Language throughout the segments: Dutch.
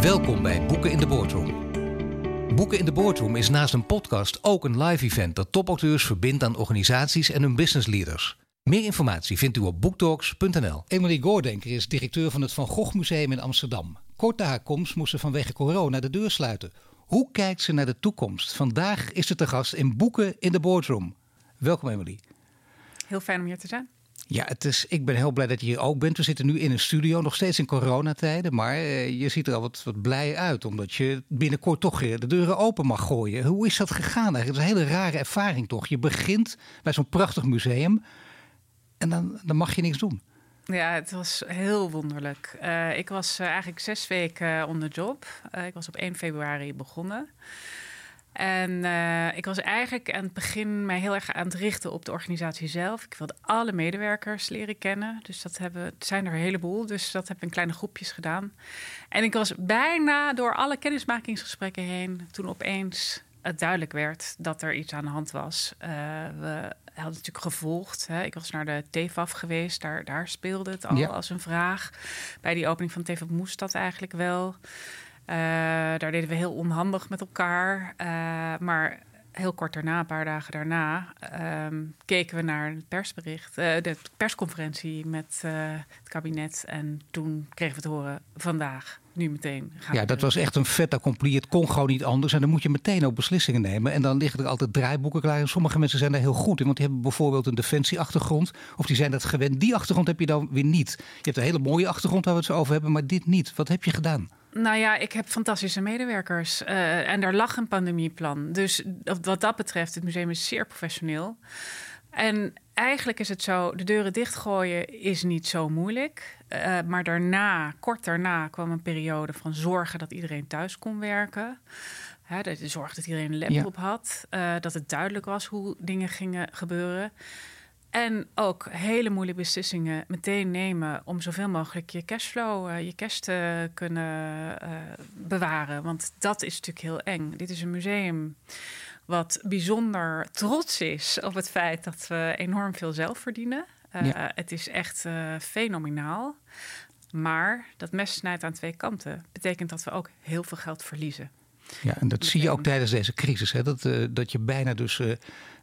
Welkom bij Boeken in de Boardroom. Boeken in de Boardroom is naast een podcast ook een live event dat topauteurs verbindt aan organisaties en hun business leaders. Meer informatie vindt u op boektalks.nl. Emily Goordenker is directeur van het Van Gogh Museum in Amsterdam. Kort na haar komst moest ze vanwege corona de deur sluiten. Hoe kijkt ze naar de toekomst? Vandaag is ze te gast in Boeken in de Boardroom. Welkom Emily. Heel fijn om hier te zijn. Ja, het is, ik ben heel blij dat je hier ook bent. We zitten nu in een studio, nog steeds in coronatijden. Maar eh, je ziet er al wat, wat blij uit, omdat je binnenkort toch de deuren open mag gooien. Hoe is dat gegaan eigenlijk? Het is een hele rare ervaring toch? Je begint bij zo'n prachtig museum en dan, dan mag je niks doen. Ja, het was heel wonderlijk. Uh, ik was uh, eigenlijk zes weken on the job. Ik was op 1 februari begonnen. En uh, ik was eigenlijk aan het begin mij heel erg aan het richten op de organisatie zelf. Ik wilde alle medewerkers leren kennen. Dus dat hebben, het zijn er een heleboel. Dus dat heb ik in kleine groepjes gedaan. En ik was bijna door alle kennismakingsgesprekken heen. Toen opeens het duidelijk werd dat er iets aan de hand was. Uh, we hadden natuurlijk gevolgd. Hè. Ik was naar de TFAF geweest. Daar, daar speelde het al ja. als een vraag. Bij die opening van TFAF moest dat eigenlijk wel. Uh, daar deden we heel onhandig met elkaar. Uh, maar heel kort daarna, een paar dagen daarna, um, keken we naar het persbericht, uh, de persconferentie met het kabinet. En toen kregen we te horen vandaag. Nu meteen. Gaan ja, dat was echt een vet accompli. Het kon gewoon niet anders. En dan moet je meteen ook beslissingen nemen. En dan liggen er altijd draaiboeken klaar. En sommige mensen zijn daar heel goed in. Want die hebben bijvoorbeeld een defensieachtergrond. Of die zijn dat gewend. Die achtergrond heb je dan weer niet. Je hebt een hele mooie achtergrond waar we het zo over hebben. Maar dit niet. Wat heb je gedaan? Nou ja, ik heb fantastische medewerkers. Uh, en daar lag een pandemieplan. Dus wat dat betreft, het museum is zeer professioneel. En eigenlijk is het zo, de deuren dichtgooien is niet zo moeilijk. Uh, maar daarna, kort daarna, kwam een periode van zorgen dat iedereen thuis kon werken. Hè, de zorg dat iedereen een laptop ja. had. Uh, dat het duidelijk was hoe dingen gingen gebeuren. En ook hele moeilijke beslissingen meteen nemen om zoveel mogelijk je cashflow, uh, je cash te kunnen uh, bewaren. Want dat is natuurlijk heel eng. Dit is een museum wat bijzonder trots is op het feit dat we enorm veel zelf verdienen. Uh, ja. Het is echt fenomenaal. Maar dat mes snijdt aan twee kanten. Betekent dat we ook heel veel geld verliezen. Ja, en dat zie je ook tijdens deze crisis. Hè? Dat, uh, dat je bijna dus. Uh,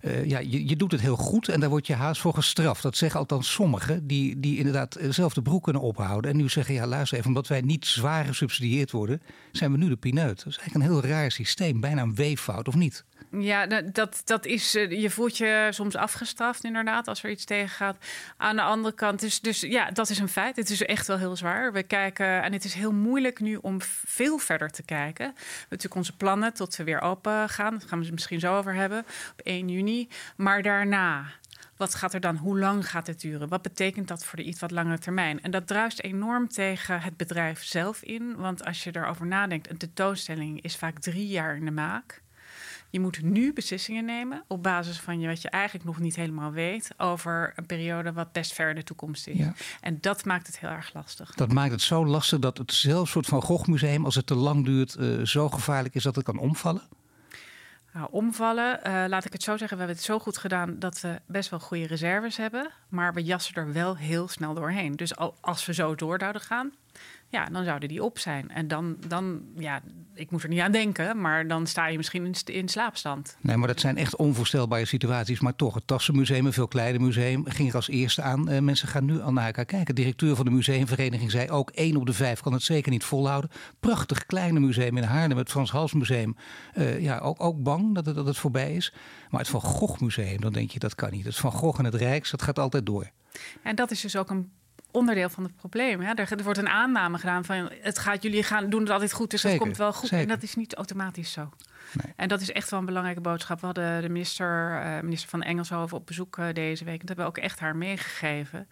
uh, ja, je, je doet het heel goed en daar word je haast voor gestraft. Dat zeggen althans sommigen die, die inderdaad zelf de broek kunnen ophouden. En nu zeggen: ja, luister even, omdat wij niet zwaar gesubsidieerd worden, zijn we nu de pineut. Dat is eigenlijk een heel raar systeem, bijna een weeffout, of niet? Ja, dat, dat is. Je voelt je soms afgestraft, inderdaad, als er iets tegen gaat. Aan de andere kant, dus, dus ja, dat is een feit. Het is echt wel heel zwaar. We kijken, en het is heel moeilijk nu om veel verder te kijken. We hebben natuurlijk onze plannen tot we weer open gaan. Daar gaan we het misschien zo over hebben, op 1 juni. Maar daarna, wat gaat er dan? Hoe lang gaat het duren? Wat betekent dat voor de iets wat langere termijn? En dat druist enorm tegen het bedrijf zelf in. Want als je erover nadenkt, een tentoonstelling is vaak drie jaar in de maak. Je moet nu beslissingen nemen op basis van je, wat je eigenlijk nog niet helemaal weet over een periode wat best ver in de toekomst is. Ja. En dat maakt het heel erg lastig. Dat maakt het zo lastig dat het zelfs soort van Gogh Museum, als het te lang duurt, uh, zo gevaarlijk is dat het kan omvallen? Omvallen, uh, laat ik het zo zeggen, we hebben het zo goed gedaan dat we best wel goede reserves hebben. Maar we jassen er wel heel snel doorheen. Dus als we zo door zouden gaan, ja, dan zouden die op zijn. En dan, dan, ja, ik moet er niet aan denken, maar dan sta je misschien in, in slaapstand. Nee, maar dat zijn echt onvoorstelbare situaties. Maar toch, het Tassenmuseum, een veel kleiner museum, ging er als eerste aan. Uh, mensen gaan nu al naar elkaar kijken. De directeur van de museumvereniging zei ook, één op de vijf kan het zeker niet volhouden. Prachtig kleine museum in Haarlem, het Frans Hals Museum. Uh, ja, ook, ook bang dat het, dat het voorbij is. Maar het Van Gogh Museum, dan denk je, dat kan niet. Het Van Gogh en het Rijks, dat gaat altijd door. En dat is dus ook een onderdeel van het probleem. Hè? Er, er, wordt een aanname gedaan van het gaat, jullie gaan doen het altijd goed, dus zeker, dat komt wel goed. Zeker. En dat is niet automatisch zo. Nee. En dat is echt wel een belangrijke boodschap. We hadden de minister, uh, minister van Engelshoven op bezoek uh, deze week. En dat hebben we ook echt haar meegegeven.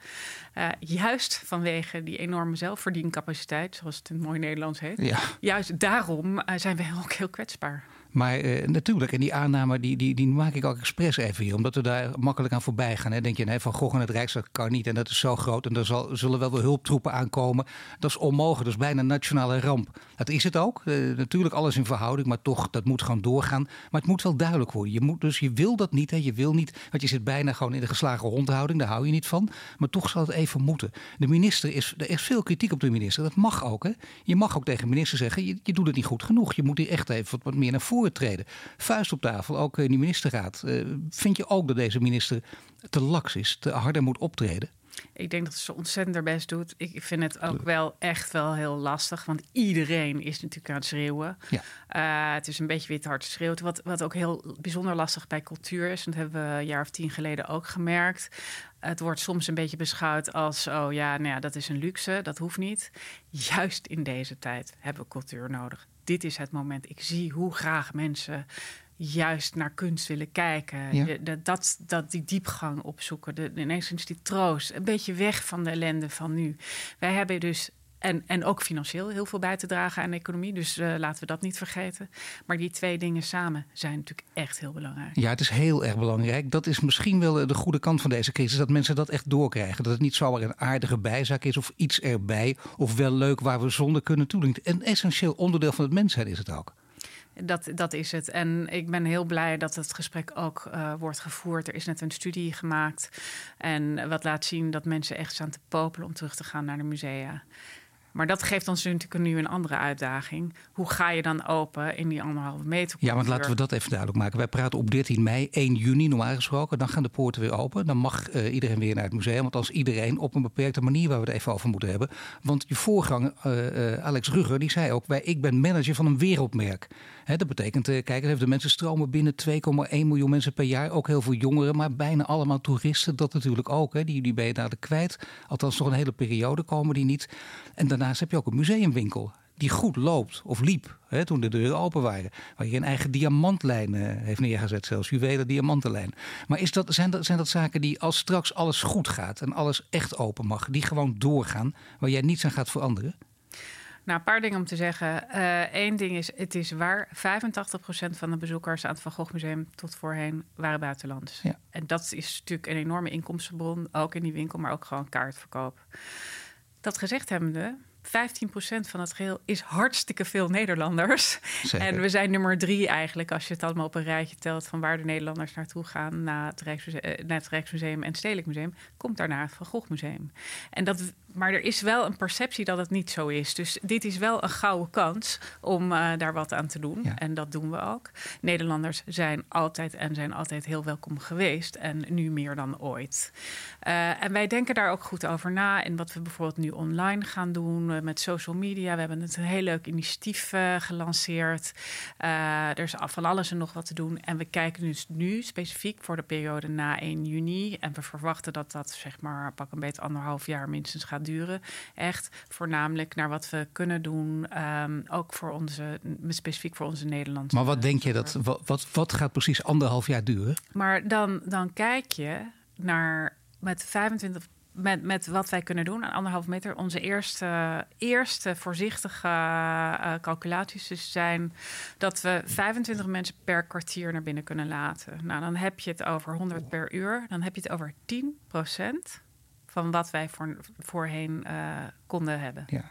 Uh, juist vanwege die enorme zelfverdiencapaciteit, zoals het in mooi Nederlands heet. Ja. Juist daarom zijn we ook heel kwetsbaar. Maar uh, natuurlijk, en die aanname die, die, die maak ik ook expres even hier. Omdat we daar makkelijk aan voorbij gaan. Hè. Denk je, nee, Van Gogh en het Rijksdag kan niet. En dat is zo groot. En er zal, zullen wel weer hulptroepen aankomen. Dat is onmogelijk. Dat is bijna een nationale ramp. Dat is het ook. Uh, natuurlijk alles in verhouding. Maar toch, dat moet gewoon doorgaan. Maar het moet wel duidelijk worden. Je moet, dus je wil dat niet. Hè. Je wil niet, want je zit bijna gewoon in de geslagen hondhouding. Daar hou je niet van. Maar toch zal het even moeten. De minister is, er is veel kritiek op de minister. Dat mag ook. Hè. Je mag ook tegen de minister zeggen, je, je doet het niet goed genoeg. Je moet hier echt even wat meer naar voren treden. Vuist op tafel, ook in die ministerraad. Uh, vind je ook dat deze minister te laks is, te harder moet optreden? Ik denk dat ze ontzettend haar best doet. Ik vind het ook wel echt wel heel lastig. Want iedereen is natuurlijk aan het schreeuwen. Ja. Uh, het is een beetje wit hard schreeuwt. Wat, wat ook heel bijzonder lastig bij cultuur is. En dat hebben we een jaar of tien geleden ook gemerkt. Het wordt soms een beetje beschouwd als: oh ja, nou ja, dat is een luxe, dat hoeft niet. Juist in deze tijd hebben we cultuur nodig. Dit is het moment. Ik zie hoe graag mensen juist naar kunst willen kijken. dat, dat, dat, die diepgang opzoeken. De, ineens die troost. Een beetje weg van de ellende van nu. Wij hebben dus. En, en ook financieel heel veel bij te dragen aan de economie. Dus uh, laten we dat niet vergeten. Maar die twee dingen samen zijn natuurlijk echt heel belangrijk. Ja, het is heel erg belangrijk. Dat is misschien wel de goede kant van deze crisis. Dat mensen dat echt doorkrijgen. Dat het niet zomaar een aardige bijzaak is of iets erbij. Of wel leuk waar we zonder kunnen toedoen. Een essentieel onderdeel van het mensheid is het ook. Dat, dat is het. En ik ben heel blij dat het gesprek ook uh, wordt gevoerd. Er is net een studie gemaakt. En wat laat zien dat mensen echt staan te popelen om terug te gaan naar de musea. Maar dat geeft ons natuurlijk nu een andere uitdaging. Hoe ga je dan open in die anderhalve meter? Ja, want laten we dat even duidelijk maken. Wij praten op 13 mei, 1 juni normaal gesproken. Dan gaan de poorten weer open. Dan mag uh, iedereen weer naar het museum. Want als iedereen op een beperkte manier waar we het even over moeten hebben. Want je voorganger, uh, uh, Alex Rugger, die zei ook... Wij, ik ben manager van een wereldmerk. Dat betekent, uh, kijk even, de mensen stromen binnen 2,1 miljoen mensen per jaar. Ook heel veel jongeren, maar bijna allemaal toeristen. Dat natuurlijk ook. Hè. Die, die ben je daar kwijt. Althans, nog een hele periode komen die niet. En daarnaast heb je ook een museumwinkel die goed loopt of liep hè, toen de deuren open waren. Waar je een eigen diamantlijn uh, heeft neergezet, zelfs juwelen diamantenlijn. Maar is dat, zijn, dat, zijn dat zaken die als straks alles goed gaat en alles echt open mag, die gewoon doorgaan, waar jij niets aan gaat veranderen? Nou, een paar dingen om te zeggen. Eén uh, ding is, het is waar, 85% van de bezoekers aan het Van Gogh Museum tot voorheen waren buitenlands. Ja. En dat is natuurlijk een enorme inkomstenbron, ook in die winkel, maar ook gewoon kaartverkoop. Dat gezegd hebbende, 15% van het geheel is hartstikke veel Nederlanders. En we zijn nummer drie eigenlijk, als je het allemaal op een rijtje telt van waar de Nederlanders naartoe gaan, naar het Rijksmuseum, eh, naar het Rijksmuseum en het Stedelijk Museum, komt daarna het Van Gogh Museum. En dat maar er is wel een perceptie dat het niet zo is. Dus dit is wel een gouden kans om uh, daar wat aan te doen. En dat doen we ook. Nederlanders zijn altijd en zijn altijd heel welkom geweest. En nu meer dan ooit. Uh, en wij denken daar ook goed over na. En wat we bijvoorbeeld nu online gaan doen uh, met social media. We hebben het een heel leuk initiatief gelanceerd. er is van alles en nog wat te doen. En we kijken dus nu specifiek voor de periode na 1 juni. En we verwachten dat dat zeg maar pak een beetje anderhalf jaar minstens gaat duren. Echt voornamelijk naar wat we kunnen doen, um, ook voor onze, specifiek voor onze Nederlandse. Maar wat denk je dat, wat, wat, wat gaat precies anderhalf jaar duren? Maar dan, dan kijk je naar met 25 met, met wat wij kunnen doen aan anderhalf meter. Onze eerste, eerste voorzichtige uh, calculaties dus zijn dat we 25 mensen per kwartier naar binnen kunnen laten. Nou, dan heb je het over 100 per uur. Dan heb je het over 10 procent van wat wij voor, voorheen uh, konden hebben. Ja.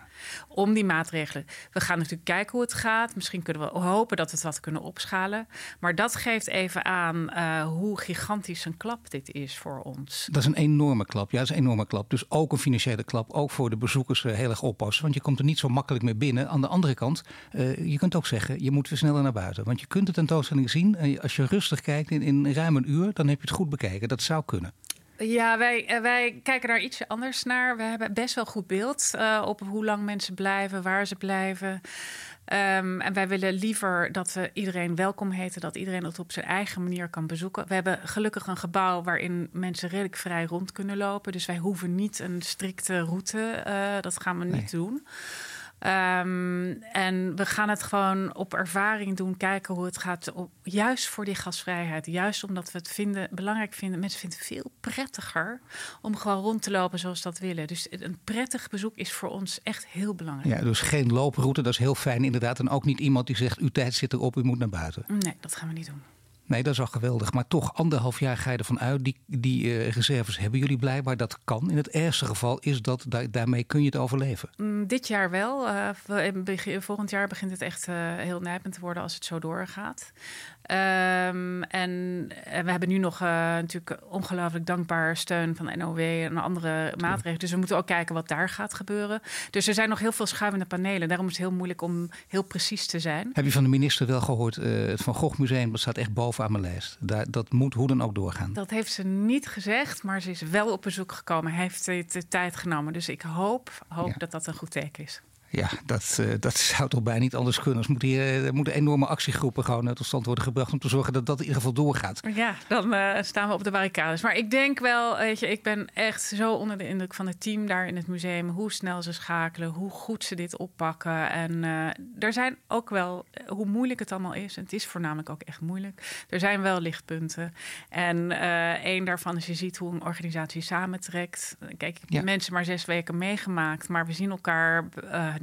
Om die maatregelen. We gaan natuurlijk kijken hoe het gaat. Misschien kunnen we hopen dat we het wat kunnen opschalen. Maar dat geeft even aan uh, hoe gigantisch een klap dit is voor ons. Dat is een enorme klap. Ja, dat is een enorme klap. Dus ook een financiële klap. Ook voor de bezoekers uh, heel erg oppassen. Want je komt er niet zo makkelijk meer binnen. Aan de andere kant, uh, je kunt ook zeggen, je moet weer sneller naar buiten. Want je kunt de tentoonstelling zien. En als je rustig kijkt in, in ruim een uur, dan heb je het goed bekeken. Dat zou kunnen. Ja, wij, eh, wij kijken daar iets anders naar. We hebben best wel goed beeld uh, op hoe lang mensen blijven, waar ze blijven. Um, en wij willen liever dat we iedereen welkom heten, dat iedereen het op zijn eigen manier kan bezoeken. We hebben gelukkig een gebouw waarin mensen redelijk vrij rond kunnen lopen. Dus wij hoeven niet een strikte route. Uh, dat gaan we niet doen. Ehm, en we gaan het gewoon op ervaring doen, kijken hoe het gaat. Op, juist voor die gasvrijheid. Juist omdat we het vinden, belangrijk vinden. Mensen vinden het veel prettiger om gewoon rond te lopen zoals dat willen. Dus een prettig bezoek is voor ons echt heel belangrijk. Ja, dus geen looproute, dat is heel fijn inderdaad. En ook niet iemand die zegt, uw tijd zit erop, u moet naar buiten. Nee, dat gaan we niet doen. Nee, dat is al geweldig. Maar toch, anderhalf jaar ga je ervan uit. Die, die uh, reserves hebben jullie blijkbaar. Dat kan. In het ergste geval is dat daarmee kun je het overleven. Mm, dit jaar wel. Uh, volgend jaar begint het echt uh, heel nijpend te worden als het zo doorgaat. Um, en, we hebben nu nog uh, natuurlijk ongelooflijk dankbaar steun van NOW en andere maatregelen. Dus we moeten ook kijken wat daar gaat gebeuren. Dus er zijn nog heel veel schuivende panelen. Daarom is het heel moeilijk om heel precies te zijn. Heb je van de minister wel gehoord? Uh, het Van Gogh Museum dat staat echt bovenaan mijn lijst. Daar, dat moet hoe dan ook doorgaan. Dat heeft ze niet gezegd, maar ze is wel op bezoek gekomen. Hij heeft de tijd genomen. Dus ik hoop, hoop ja. dat dat een goed teken is. Ja, dat, uh, dat zou toch bijna niet anders kunnen. Er moeten, hier, er moeten enorme actiegroepen gewoon tot stand worden gebracht om te zorgen dat dat in ieder geval doorgaat. Ja, dan uh, staan we op de barricades. Maar ik denk wel, weet je, ik ben echt zo onder de indruk van het team daar in het museum. Hoe snel ze schakelen, hoe goed ze dit oppakken. En uh, er zijn ook wel, hoe moeilijk het allemaal is. En het is voornamelijk ook echt moeilijk. Er zijn wel lichtpunten. En één daarvan is, je ziet hoe een organisatie samentrekt. Kijk, ik heb ja. mensen maar zes weken meegemaakt, maar we zien elkaar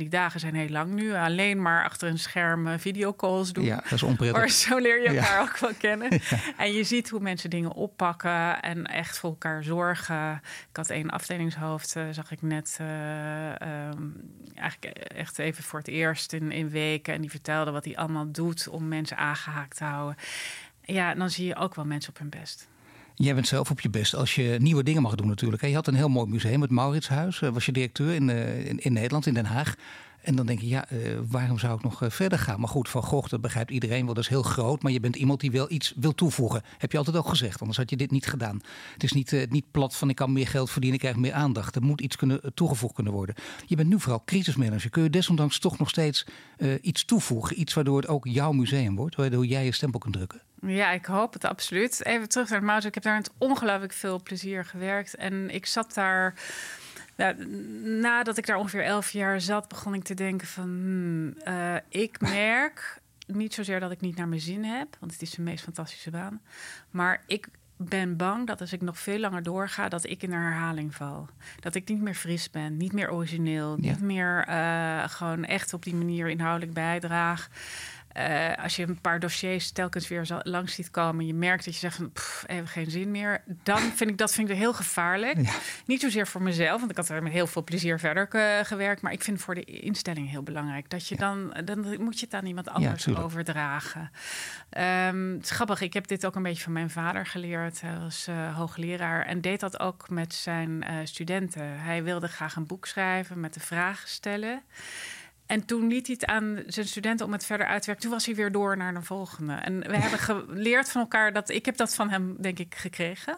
die dagen zijn heel lang nu. Alleen maar achter een scherm eh, videocalls doen. Ja, dat is onprettig. Maar zo leer je elkaar ja. ook wel kennen. Ja. En je ziet hoe mensen dingen oppakken en echt voor elkaar zorgen. Ik had één afdelingshoofd, uh, zag ik net uh, um, eigenlijk echt even voor het eerst in, in weken. En die vertelde wat hij allemaal doet om mensen aangehaakt te houden. Ja, dan zie je ook wel mensen op hun best. Jij bent zelf op je best als je nieuwe dingen mag doen natuurlijk. Je had een heel mooi museum, het Mauritshuis. Was je directeur in, in, in Nederland, in Den Haag. En dan denk je, ja, uh, waarom zou ik nog verder gaan? Maar goed, Van Gogh, dat begrijpt iedereen wel, dat is heel groot. Maar je bent iemand die wel iets wil toevoegen. Heb je altijd ook gezegd, anders had je dit niet gedaan. Het is niet, niet plat van ik kan meer geld verdienen, ik krijg meer aandacht. Er moet iets kunnen, toegevoegd kunnen worden. Je bent nu vooral crisismanager. Kun je desondanks toch nog steeds iets toevoegen? Iets waardoor het ook jouw museum wordt, waardoor jij je stempel kunt drukken? Ja, ik hoop het absoluut. Even terug naar het Maus. Ik heb daar met ongelooflijk veel plezier gewerkt. En ik zat daar nou, nadat ik daar ongeveer elf jaar zat, begon ik te denken van... Hmm, uh, ik merk niet zozeer dat ik niet naar mijn zin heb... want het is de meest fantastische baan. Maar ik ben bang dat als ik nog veel langer doorga... dat ik in een herhaling val. Dat ik niet meer fris ben, niet meer origineel... Ja. niet meer uh, gewoon echt op die manier inhoudelijk bijdraag... Uh, als je een paar dossiers telkens weer langs ziet komen, je merkt dat je zegt van pff, even geen zin meer, dan vind ik dat vind ik heel gevaarlijk. Ja. Niet zozeer voor mezelf, want ik had er met heel veel plezier verder gewerkt, maar ik vind voor de instelling heel belangrijk dat je ja. dan, dan moet je het aan iemand anders ja, overdragen. Um, het is grappig, ik heb dit ook een beetje van mijn vader geleerd. Hij was uh, hoogleraar en deed dat ook met zijn uh, studenten. Hij wilde graag een boek schrijven met de vragen stellen. En toen liet hij het aan zijn studenten om het verder uit te werken. Toen was hij weer door naar de volgende. En we hebben geleerd van elkaar dat ik heb dat van hem, denk ik, gekregen.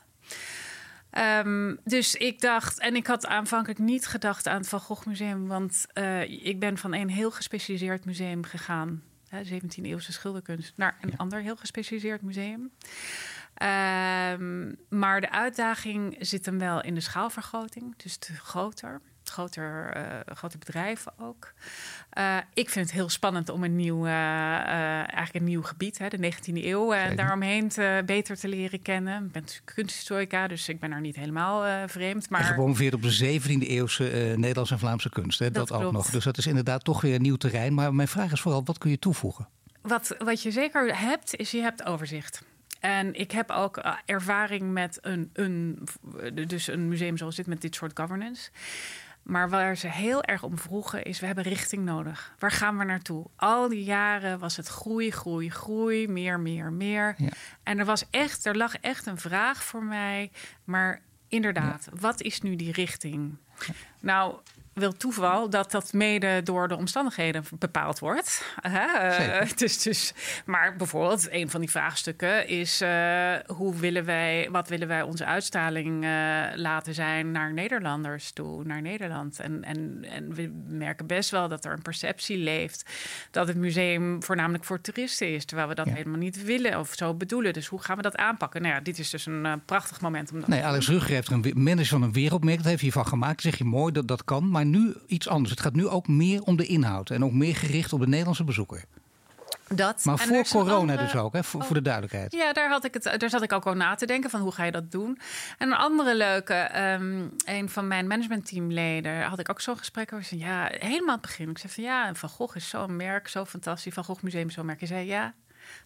Um, dus ik dacht, en ik had aanvankelijk niet gedacht aan het Van Gogh Museum, want uh, ik ben van een heel gespecialiseerd museum gegaan, hè, 17e eeuwse schilderkunst, naar een ja. ander heel gespecialiseerd museum. Um, maar de uitdaging zit hem wel in de schaalvergroting, dus te groter groter, uh, grote bedrijven ook. Uh, ik vind het heel spannend om een nieuw, uh, eigenlijk een nieuw gebied, hè, de 19e eeuw, en daaromheen te, beter te leren kennen. Ik ben kunsthistorica, dus ik ben er niet helemaal vreemd. Maar... En gepromoveerd op de 17e eeuwse Nederlandse en Vlaamse kunst, hè, dat, dat ook nog. Dus dat is inderdaad toch weer een nieuw terrein. Maar mijn vraag is vooral, wat kun je toevoegen? Wat, wat je zeker hebt, is je hebt overzicht. En ik heb ook ervaring met een, een, dus een museum zoals dit, met dit soort governance. Maar waar ze heel erg om vroegen is: we hebben richting nodig. Waar gaan we naartoe? Al die jaren was het groei, groei, groei, meer, meer, meer. Ja. En er was echt, er lag echt een vraag voor mij. Maar inderdaad, ja. wat is nu die richting? Ja. Nou, wil toeval dat dat mede door de omstandigheden bepaald wordt. Uh, dus, dus, maar bijvoorbeeld, een van die vraagstukken is: uh, hoe willen wij, wat willen wij onze uitstraling uh, laten zijn naar Nederlanders toe, naar Nederland? En, en, en we merken best wel dat er een perceptie leeft dat het museum voornamelijk voor toeristen is, terwijl we dat ja. helemaal niet willen of zo bedoelen. Dus hoe gaan we dat aanpakken? Nou ja, dit is dus een prachtig moment om dat nee, Alex Rugger heeft er een manager van een wereldmerk, dat heeft hiervan gemaakt. zeg je mooi dat dat kan, maar maar nu iets anders. Het gaat nu ook meer om de inhoud en ook meer gericht op de Nederlandse bezoeker. Dat. Maar En voor corona andere- dus ook, hè? Voor, voor de duidelijkheid. Ja, daar, had ik het, daar zat ik ook al na te denken van hoe ga je dat doen. En een andere leuke, ehm, een van mijn managementteamleden had ik ook zo'n gesprek over. Ze zei, ja, helemaal aan het begin. Ik zei van ja, Van Gogh is zo'n merk, zo fantastisch. Van Gogh Museum zo'n merk. Hij zei ja,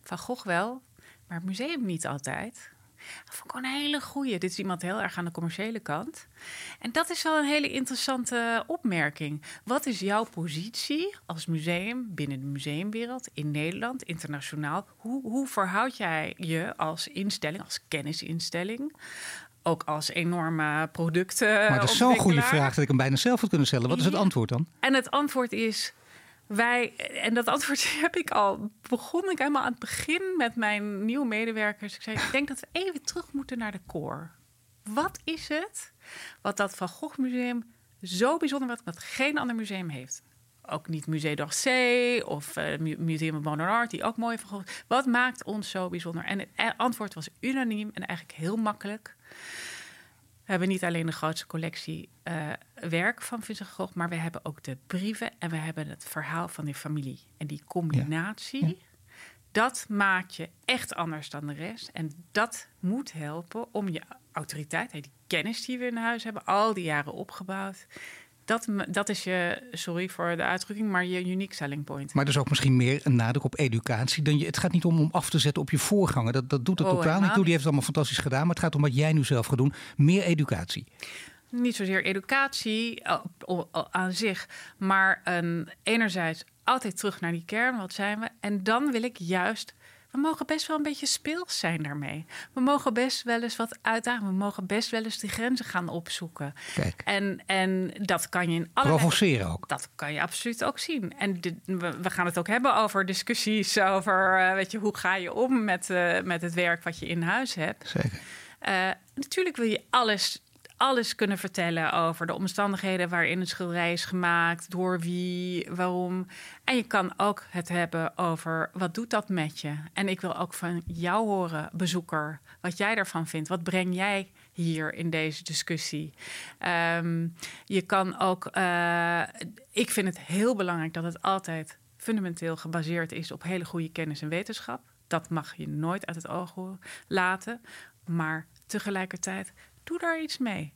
Van Gogh wel, maar het museum niet altijd. Dat vond ik gewoon een hele goeie. Dit is iemand heel erg aan de commerciële kant. En dat is wel een hele interessante opmerking. Wat is jouw positie als museum binnen de museumwereld in Nederland, internationaal? Hoe, hoe verhoud jij je als instelling, als kennisinstelling? Ook als enorme producten. Maar dat is zo'n goede vraag dat ik hem bijna zelf had kunnen stellen. Wat is het antwoord dan? En het antwoord is. Wij, en dat antwoord heb ik al, begon ik helemaal aan het begin met mijn nieuwe medewerkers. Ik zei, ik denk dat we even terug moeten naar de core. Wat is het wat dat Van Gogh Museum zo bijzonder wat, wat geen ander museum heeft? Ook niet Musée d'Orsay of eh, Mu- Museum of Modern Art, die ook mooi van Gogh. Wat maakt ons zo bijzonder? En het eh, antwoord was unaniem en eigenlijk heel makkelijk. We hebben niet alleen de grootste collectie eh, werk van Vincent Gogh, maar we hebben ook de brieven en we hebben het verhaal van die familie. En die combinatie, Ja. dat maakt je echt anders dan de rest. En dat moet helpen om je autoriteit, die kennis die we in huis hebben, al die jaren opgebouwd. Dat, dat is je, sorry voor de uitdrukking, maar je unique selling point. Maar dus ook misschien meer een nadruk op educatie. Dan je, het gaat niet om om af te zetten op je voorganger. Dat, dat doet het Oh, totaal niet toe. Die heeft het allemaal fantastisch gedaan. Maar het gaat om wat jij nu zelf gaat doen. Meer educatie. niet zozeer educatie eh, aan zich, maar een, enerzijds altijd terug naar die kern, wat zijn we? En dan wil ik juist, we mogen best wel een beetje speels zijn daarmee. We mogen best wel eens wat uitdagen, we mogen best wel eens die grenzen gaan opzoeken. Kijk, En, en dat kan je in allerlei... provoceren ook. Dat kan je absoluut ook zien. En dit- we, we gaan het ook hebben over discussies over, eh, weet je, hoe ga je om met, eh, met het werk wat je in huis hebt. Zeker. Eh, natuurlijk wil je alles, alles kunnen vertellen over de omstandigheden waarin het schilderij is gemaakt, door wie, waarom. En je kan ook het hebben over wat doet dat met je. En ik wil ook van jou horen, bezoeker, wat jij daarvan vindt. Wat breng jij hier in deze discussie? Ehm, je kan ook, eh, ik vind het heel belangrijk dat het altijd fundamenteel gebaseerd is op hele goede kennis en wetenschap. Dat mag je nooit uit het oog laten. Maar tegelijkertijd, doe daar iets mee.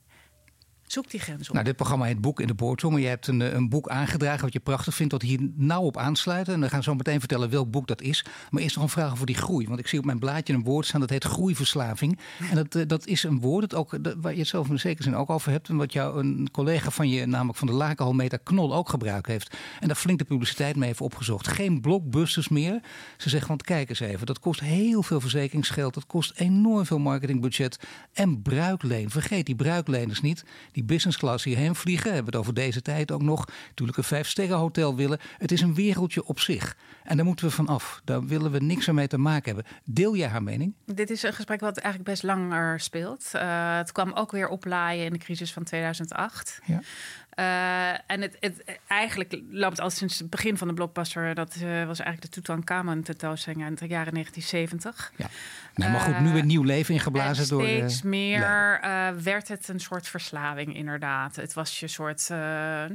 Zoek die grens op. Nou, dit programma heet Boek in de Boardroom. En je hebt een, eh, een boek aangedragen wat je prachtig vindt, dat hier nauw op aansluit. En we gaan zo meteen vertellen welk boek dat is. Maar eerst nog een vraag over die groei. Want ik zie op mijn blaadje een woord staan dat heet groeiverslaving. En dat, eh, dat is een woord dat ook, dat- waar je het zelf in zekere zin ook over hebt. En wat jou een collega van je, namelijk van de Lakenhal Meta Knol, ook gebruikt heeft. En daar flink de publiciteit mee heeft opgezocht. Geen blockbusters meer. Ze zeggen, want kijk eens even, dat kost heel veel verzekeringsgeld. Dat kost enorm veel marketingbudget. En bruikleen. Vergeet die bruikleners niet. Die business class hierheen vliegen. Hebben we het over deze tijd ook nog. Natuurlijk een vijfsterren hotel willen. Het is een wereldje op zich. En daar moeten we van af. Daar willen we niks mee te maken hebben. Deel jij haar mening? Dit is een gesprek wat eigenlijk best langer speelt. Eh, het kwam ook weer oplaaien in de crisis van 2008. Ja. Eh, en het, het, eigenlijk loopt al sinds het begin van de blockbuster. Dat eh, was eigenlijk de Tutankhamun tentoonstelling uit de jaren 1970. Ja. Nou, maar goed, nu weer nieuw leven ingeblazen en door... eh, steeds meer eh, werd het een soort verslaving, inderdaad. Het was je soort, eh,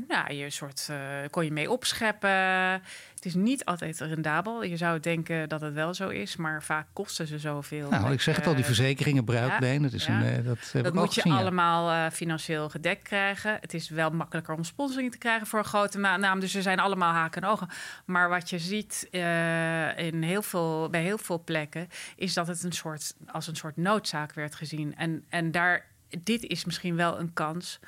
nou, je soort, eh, kon je mee opscheppen. Het is niet altijd rendabel. Je zou denken dat het wel zo is, maar vaak kosten ze zoveel. Nou, ik zeg het al, die Eh, verzekeringen, bruikleen. Dat, is ja. een, eh, dat dat moet je gezien, allemaal eh, financieel gedekt krijgen. Het is wel makkelijker om sponsoring te krijgen voor een grote na- naam. Dus er zijn allemaal haken en ogen. Maar wat je ziet in heel veel, bij heel veel plekken... is dat het een soort, als een soort noodzaak werd gezien. En, en daar, dit is misschien wel een kans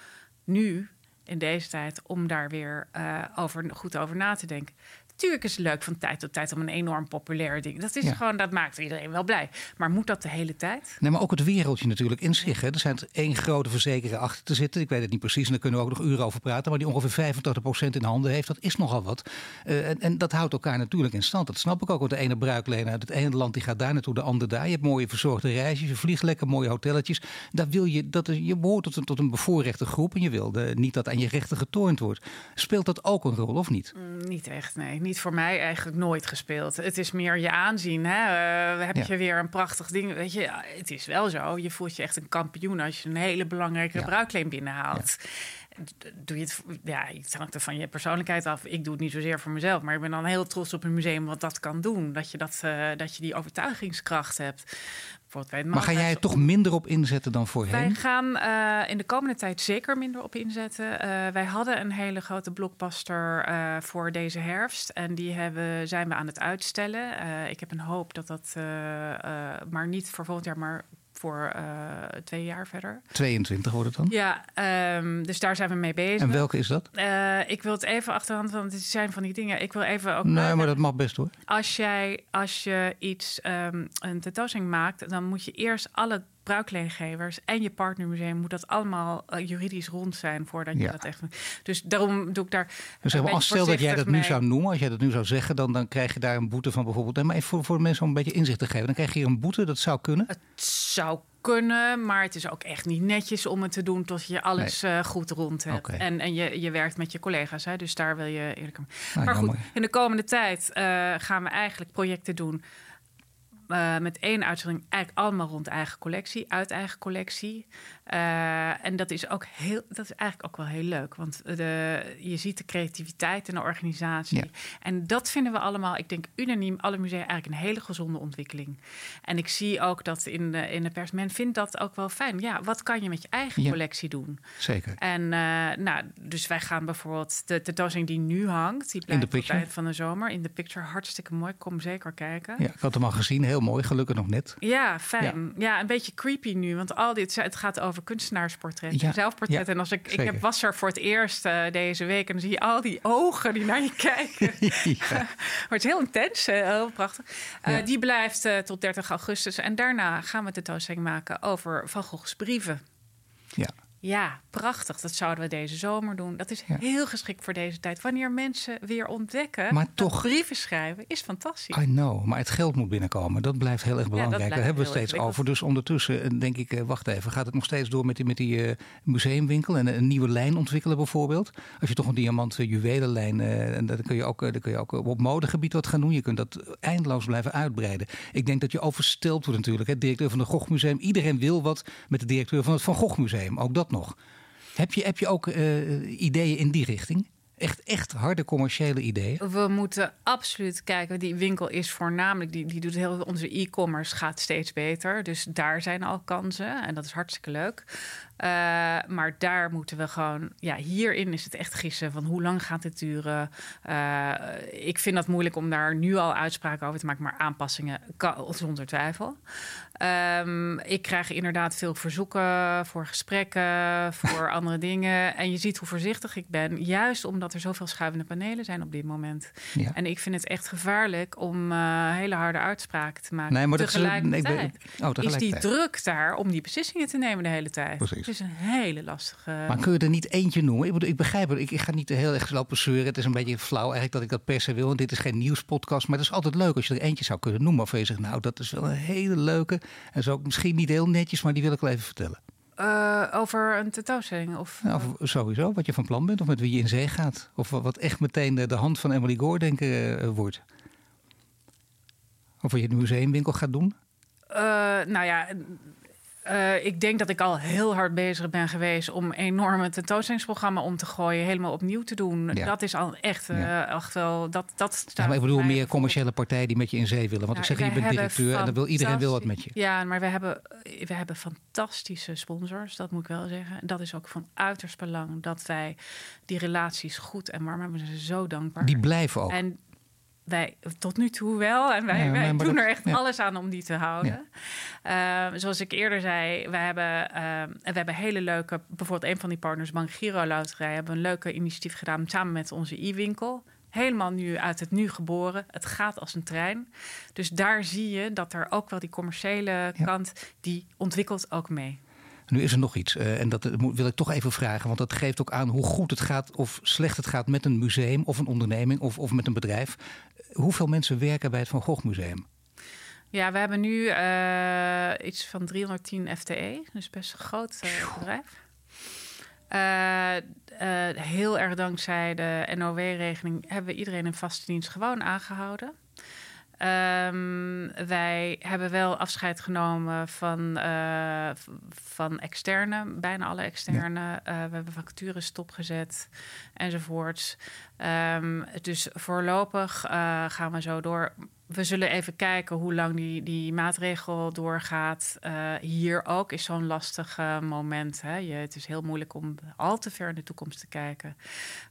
nu, in deze tijd... om daar weer over, goed over na te denken. Tuurlijk is het leuk van tijd tot tijd om een enorm populair ding. Dat is Ja. gewoon, dat maakt iedereen wel blij. Maar moet dat de hele tijd? Nee, maar ook het wereldje natuurlijk in zich. Hè. Er zijn één grote verzekeraar achter te zitten. Ik weet het niet precies en daar kunnen we ook nog uren over praten. Maar die ongeveer 85% in handen heeft. Dat is nogal wat. Eh, en, en dat houdt elkaar natuurlijk in stand. Dat snap ik ook. Want de ene bruiklener uit het ene land die gaat daar naartoe, de andere daar. Je hebt mooie verzorgde reisjes. Je vliegt lekker mooie hotelletjes. Daar wil je, dat je behoort tot een, tot een bevoorrechte groep. En je wil de- niet dat aan je rechten getoond wordt. Speelt dat ook een rol of niet? Mm, Niet echt, nee. Niet voor mij eigenlijk nooit gespeeld. Het is meer je aanzien. Hè? Eh, heb Ja. je weer een prachtig ding. Weet je, ja, het is wel zo. Je voelt je echt een kampioen als je een hele belangrijke Ja. bruikleen binnenhaalt. Doe je het. Ja, het hangt er van je persoonlijkheid af. Ik doe het niet zozeer voor mezelf, maar ik ben dan heel trots op een museum wat dat kan doen. Dat je, dat, uh, dat je die overtuigingskracht hebt. Maar ga jij er toch minder op inzetten dan voorheen? Wij gaan uh, in de komende tijd zeker minder op inzetten. Uh, wij hadden een hele grote blockbuster uh, voor deze herfst. En die hebben, zijn we aan het uitstellen. ik heb een hoop dat dat, maar niet voor volgend jaar, maar voor uh, twee jaar verder. 22 wordt het dan? Ja, um, dus daar zijn we mee bezig. En welke is dat? Uh, ik wil het even achterhand, want het zijn van die dingen. Ik wil even ook. Nee, maar dat mag best hoor. Als jij, als je iets, um, een tentoonstelling maakt, dan moet je eerst alle bruikleengevers en je partnermuseum moet dat allemaal uh, juridisch rond zijn voordat je dat echt. Dus daarom doe ik daar. Dus zeg maar, als stel dat jij dat nu zou noemen, als jij dat nu zou zeggen, dan, dan krijg je daar een boete van bijvoorbeeld. Maar even voor, voor mensen om een beetje inzicht te geven, dan krijg je hier een boete. Dat zou kunnen. Het zou kunnen, maar het is ook echt niet netjes om het te doen tot je alles nee. uh, goed rond hebt. Okay. En, en je, je werkt met je collega's, hè, dus daar wil je eerlijk. Ah, maar goed, in de komende tijd uh, gaan we eigenlijk projecten doen uh, met één uitzending eigenlijk allemaal rond eigen collectie, uit eigen collectie. Uh, en dat is ook heel, dat is eigenlijk ook wel heel leuk, want de, je ziet de creativiteit in de organisatie. Ja. En dat vinden we allemaal, ik denk unaniem, alle musea eigenlijk een hele gezonde ontwikkeling. En ik zie ook dat in de, in de pers, men vindt dat ook wel fijn. Ja, wat kan je met je eigen ja. collectie doen? Zeker. En uh, nou, dus wij gaan bijvoorbeeld de tentoonstelling die nu hangt, die blijft tot het eind van de zomer in de picture hartstikke mooi. Kom zeker kijken. Ja, ik had hem al gezien, heel mooi, gelukkig nog net. Ja, fijn. Ja, ja een beetje creepy nu, want al dit, het gaat over kunstenaarsportretten, ja, zelfportretten. Ja, en als ik, ik heb, was er voor het eerst uh, deze week en dan zie je al die ogen die naar je kijken. maar het is heel intens, uh, heel prachtig. Uh, die blijft tot 30 augustus. En daarna gaan we de tentoonstelling maken over Van Gogh's brieven. Ja. Ja, prachtig. Dat zouden we deze zomer doen. Dat is ja. heel geschikt voor deze tijd. Wanneer mensen weer ontdekken maar toch, brieven schrijven, is fantastisch. I know, maar het geld moet binnenkomen. Dat blijft heel erg belangrijk. Ja, Daar hebben we steeds over. Dus ondertussen denk ik, wacht even, gaat het nog steeds door met die, met die uh, museumwinkel en een nieuwe lijn ontwikkelen bijvoorbeeld? Als je toch een diamanten juwelenlijn, uh, en dan kun je ook, dan kun je ook op modegebied wat gaan doen. Je kunt dat eindeloos blijven uitbreiden. Ik denk dat je overstelpt wordt natuurlijk. Het directeur van het Gogh Museum. Iedereen wil wat met de directeur van het Van Gogh Museum. Ook dat nog. Heb je, heb je ook uh, ideeën in die richting? Echt, echt harde commerciële ideeën? We moeten absoluut kijken. Die winkel is voornamelijk, die, die doet heel onze e-commerce gaat steeds beter. Dus daar zijn al kansen en dat is hartstikke leuk. Uh, maar daar moeten we gewoon, ja, hierin is het echt gissen van hoe lang gaat dit duren. Uh, ik vind dat moeilijk om daar nu al uitspraken over te maken, maar aanpassingen kan, zonder twijfel. Um, ik krijg inderdaad veel verzoeken voor gesprekken, voor andere dingen. En je ziet hoe voorzichtig ik ben, juist omdat er zoveel schuivende panelen zijn op dit moment. Ja. En ik vind het echt gevaarlijk om uh, hele harde uitspraken te maken. Nee, maar tegelijkertijd, dat is, nee, oh, tegelijkertijd is die druk daar om die beslissingen te nemen de hele tijd. Precies. Is een hele lastige. Maar kun je er niet eentje noemen? Ik, bedoel, ik begrijp het. Ik, ik ga niet heel erg lopen zeuren. Het is een beetje flauw eigenlijk dat ik dat per se wil. Want dit is geen nieuwspodcast. Maar het is altijd leuk als je er eentje zou kunnen noemen. Of je zegt, nou, dat is wel een hele leuke. En zo misschien niet heel netjes, maar die wil ik wel even vertellen. Uh, over een tentoonstelling? Of, ja, of sowieso, wat je van plan bent. Of met wie je in zee gaat. Of wat echt meteen de, de hand van Emily Gore denken uh, wordt. Of wat je in de museumwinkel gaat doen. Uh, nou ja, uh, ik denk dat ik al heel hard bezig ben geweest om een enorme tentoonstellingsprogramma om te gooien, helemaal opnieuw te doen. Ja. Dat is al echt, uh, ja. echt wel. Dat, dat staat ja, maar ik bedoel meer commerciële partijen die met je in zee willen. Want ik zeg, je bent directeur en dan wil iedereen wil wat met je. Ja, maar we hebben, we hebben fantastische sponsors, dat moet ik wel zeggen. Dat is ook van uiterst belang dat wij die relaties goed en warm hebben. We zijn zo dankbaar. Die blijven ook. En wij tot nu toe wel. En wij, ja, wij doen er echt ja. alles aan om die te houden. Ja. Uh, zoals ik eerder zei, we hebben, uh, we hebben hele leuke... bijvoorbeeld een van die partners, Bank Giro Loterij... hebben een leuke initiatief gedaan samen met onze e-winkel. Helemaal nu uit het nu geboren. Het gaat als een trein. Dus daar zie je dat er ook wel die commerciële kant... die ontwikkelt ook mee. Nu is er nog iets, uh, en dat wil ik toch even vragen, want dat geeft ook aan hoe goed het gaat of slecht het gaat met een museum of een onderneming of, of met een bedrijf. Hoeveel mensen werken bij het Van Gogh Museum? Ja, we hebben nu uh, iets van 310 FTE, dus best een groot uh, bedrijf. Uh, heel erg dankzij de NOW-regeling hebben we iedereen in vaste dienst gewoon aangehouden. Ehm, wij hebben wel afscheid genomen van, uh, van externe, bijna alle externe. Uh, we hebben vacatures stopgezet enzovoorts. Um, dus voorlopig uh, gaan we zo door we zullen even kijken hoe lang die, die maatregel doorgaat. Uh, hier ook is zo'n lastig uh, moment. Hè. Je, het is heel moeilijk om al te ver in de toekomst te kijken.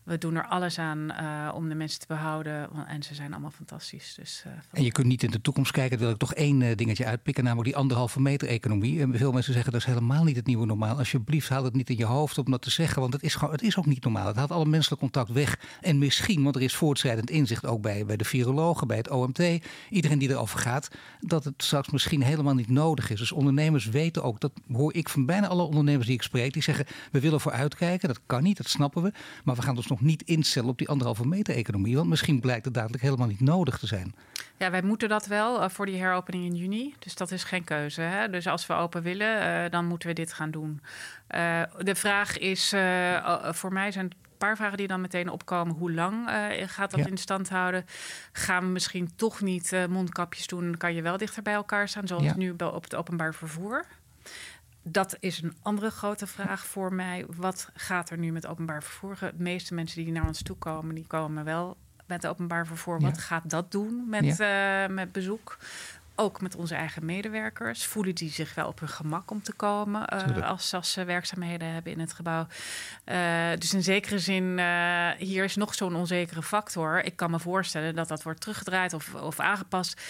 We doen er alles aan om de mensen te behouden. En ze zijn allemaal fantastisch. Dus, en je kunt niet in de toekomst kijken. Dan wil ik toch één dingetje uitpikken. Namelijk die anderhalve meter economie. Veel mensen zeggen dat is helemaal niet het nieuwe normaal. Alsjeblieft, haal het niet in je hoofd om dat te zeggen. Want het is, gewoon, het is ook niet normaal. Het haalt alle menselijk contact weg. En misschien, want er is voortschrijdend inzicht ook bij, bij de virologen, bij het OMT iedereen die erover gaat, dat het straks misschien helemaal niet nodig is. Dus ondernemers weten ook, dat hoor ik van bijna alle ondernemers die ik spreek, die zeggen we willen vooruitkijken, dat kan niet, dat snappen we, maar we gaan ons nog niet instellen op die anderhalve meter economie, want misschien blijkt het dadelijk helemaal niet nodig te zijn. Ja, wij moeten dat wel uh, voor die heropening in juni, dus dat is geen keuze. Hè? Dus als we open willen, uh, dan moeten we dit gaan doen. Uh, de vraag is, voor mij zijn paar vragen die dan meteen opkomen. Hoe lang uh, gaat dat in stand houden? Gaan we misschien toch niet uh, mondkapjes doen? kan je wel dichter bij elkaar staan, zoals ja. nu op het openbaar vervoer. Dat is een andere grote vraag voor mij. Wat gaat er nu met openbaar vervoer? De meeste mensen die naar ons toe komen, die komen wel met openbaar vervoer. Wat gaat dat doen met, ja. uh, met bezoek? Ook met onze eigen medewerkers. Voelen die zich wel op hun gemak om te komen uh, als, als ze werkzaamheden hebben in het gebouw. Uh, dus in zekere zin, uh, hier is nog zo'n onzekere factor. Ik kan me voorstellen dat dat wordt teruggedraaid of, of aangepast.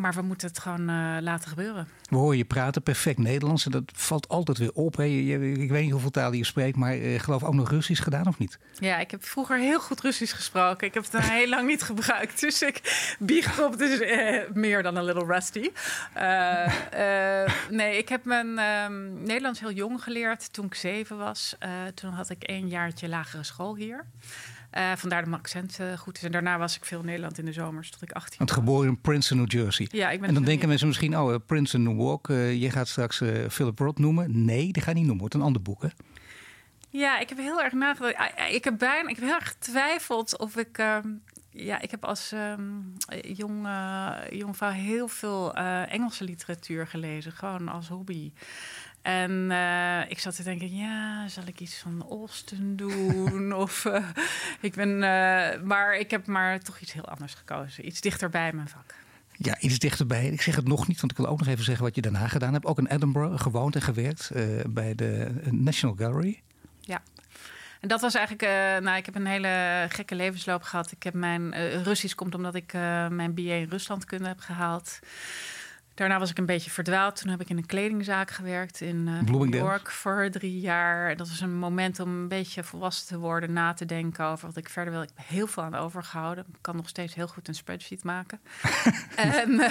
Maar we moeten het gewoon uh, laten gebeuren. We horen je praten perfect Nederlands en dat valt altijd weer op. Hè. Je, ik weet niet hoeveel talen je spreekt, maar uh, geloof ook nog Russisch gedaan of niet? Ja, ik heb vroeger heel goed Russisch gesproken. Ik heb het heel lang niet gebruikt. Dus ik bieg op, dus uh, meer dan een little rusty. nee, ik heb mijn ehm, Nederlands heel jong geleerd toen ik zeven was. toen had ik een jaartje lagere school hier. Uh, vandaar dat mijn accent uh, goed is. En daarna was ik veel in Nederland in de zomers tot ik 18 Want geboren in Princeton, New Jersey. Ja, ik ben en dan denken mensen misschien, oh, uh, Princeton, New York. je gaat straks Philip Roth noemen. Nee, die ga je niet noemen. Het een ander boek, hè? Ja, ik heb heel erg nagedacht. Ik heb bijna, ik heb heel erg getwijfeld of ik. Ehm, ja, ik heb als um, jong, jong vrouw heel veel Engelse literatuur gelezen, gewoon als hobby. En uh, ik zat te denken, ja, zal ik iets van Austin doen? of uh, ik ben, uh, maar ik heb maar toch iets heel anders gekozen. Iets dichter bij mijn vak. Ja, iets dichterbij. Ik zeg het nog niet, want ik wil ook nog even zeggen wat je daarna gedaan hebt. Ook in Edinburgh gewoond en gewerkt bij de National Gallery. Ja. En dat was eigenlijk, uh, nou, ik heb een hele gekke levensloop gehad. Ik heb mijn uh, Russisch komt omdat ik uh, mijn BA in Ruslandkunde heb gehaald. Daarna was ik een beetje verdwaald. Toen heb ik in een kledingzaak gewerkt in uh, New York voor drie jaar. Dat was een moment om een beetje volwassen te worden, na te denken over wat ik verder wil. Ik heb heel veel aan overgehouden. Ik kan nog steeds heel goed een spreadsheet maken. en uh,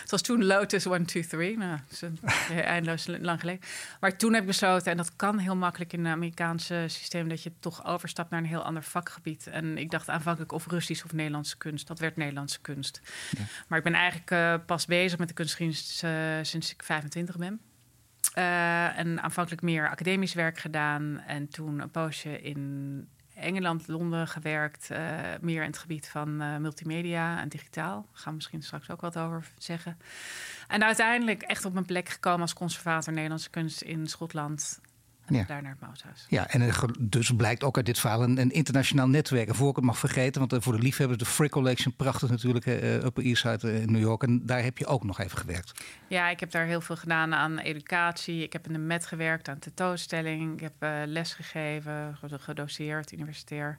het was toen Lotus 1, 2, 3. Nou, dat is een, eindeloos lang geleden. Maar toen heb ik besloten, en dat kan heel makkelijk in het Amerikaanse systeem, dat je toch overstapt naar een heel ander vakgebied. En ik dacht aanvankelijk of Russisch of Nederlandse kunst. Dat werd Nederlandse kunst. Ja. Maar ik ben eigenlijk uh, pas bezig met de kunst uh, sinds ik 25 ben. Uh, en aanvankelijk meer academisch werk gedaan. En toen een poosje in Engeland, Londen gewerkt. Uh, meer in het gebied van multimedia en digitaal. Daar gaan we misschien straks ook wat over zeggen. En uiteindelijk echt op mijn plek gekomen als conservator Nederlandse kunst in Schotland. Ja. Daar naar het Maushuis. Ja, en dus blijkt ook uit dit verhaal een, een internationaal netwerk. En voor ik het mag vergeten, want voor de liefhebbers, de Frick Collection, prachtig natuurlijk, uh, Upper East Side in New York. En daar heb je ook nog even gewerkt. Ja, ik heb daar heel veel gedaan aan educatie. Ik heb in de MET gewerkt aan tentoonstelling. Ik heb uh, les gegeven, gedoseerd, universitair.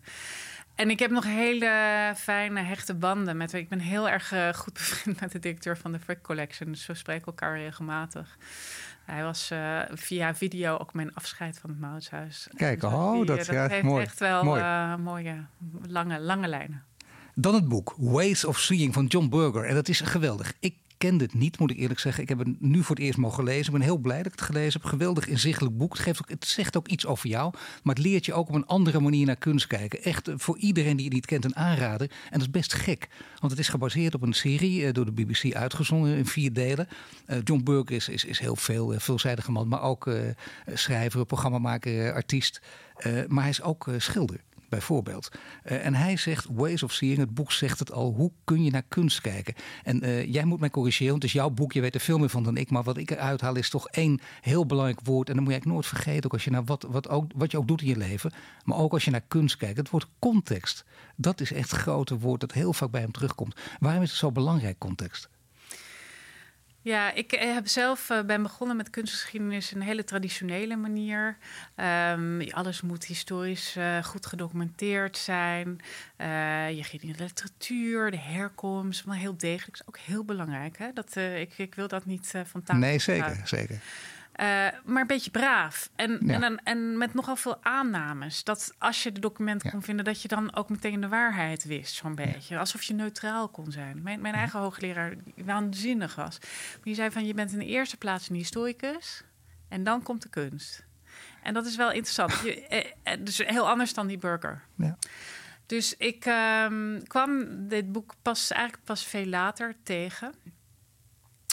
En ik heb nog hele fijne, hechte banden met. Ik ben heel erg uh, goed bevriend met de directeur van de Frick Collection. Dus we spreken elkaar regelmatig. Hij was uh, via video ook mijn afscheid van het Moutshuis. Kijk, dus oh, dat, dat ja, heeft mooi. echt wel mooi. Uh, mooie, lange, lange lijnen. Dan het boek Ways of Seeing van John Berger. En dat is geweldig. Ik kende het niet, moet ik eerlijk zeggen. Ik heb het nu voor het eerst mogen lezen. Ik ben heel blij dat ik het gelezen heb. Geweldig inzichtelijk boek. Het, geeft ook, het zegt ook iets over jou. Maar het leert je ook op een andere manier naar kunst kijken. Echt eh, voor iedereen die het niet kent een aanrader. En dat is best gek. Want het is gebaseerd op een serie uh, door de BBC uitgezonden in vier delen. Uh, John Burke is, is, is heel veel, veelzijdige man. Maar ook schrijver, programmamaker, artiest. maar hij is ook schilder. Bijvoorbeeld. Uh, en hij zegt, Ways of Seeing, het boek zegt het al, hoe kun je naar kunst kijken? En uh, jij moet mij corrigeren, want het is jouw boek, je weet er veel meer van dan ik. Maar wat ik eruit haal is toch één heel belangrijk woord. En dan moet je eigenlijk nooit vergeten, ook als je naar wat, wat, ook, wat je ook doet in je leven. Maar ook als je naar kunst kijkt, het woord context. Dat is echt het grote woord dat heel vaak bij hem terugkomt. Waarom is het zo belangrijk, context? Ja, ik eh, heb zelf uh, ben begonnen met kunstgeschiedenis een hele traditionele manier. Um, alles moet historisch uh, goed gedocumenteerd zijn. je gaat in de literatuur, de herkomst, maar heel degelijk. is ook heel belangrijk. Hè? Dat, ik, ik wil dat niet van tafel. Nee, zeker, zeker. Uh, maar een beetje braaf. En, ja. en, en, met nogal veel aannames. Dat als je de documenten ja. kon vinden, dat je dan ook meteen de waarheid wist, zo'n beetje. Alsof je neutraal kon zijn. Mijn, mijn eigen hoogleraar, waanzinnig was. Die zei van, je bent in de eerste plaats een historicus. En dan komt de kunst. En dat is wel interessant. Je, eh, eh, dus heel anders dan die burger. Ja. Dus ik um, kwam dit boek pas eigenlijk pas veel later tegen.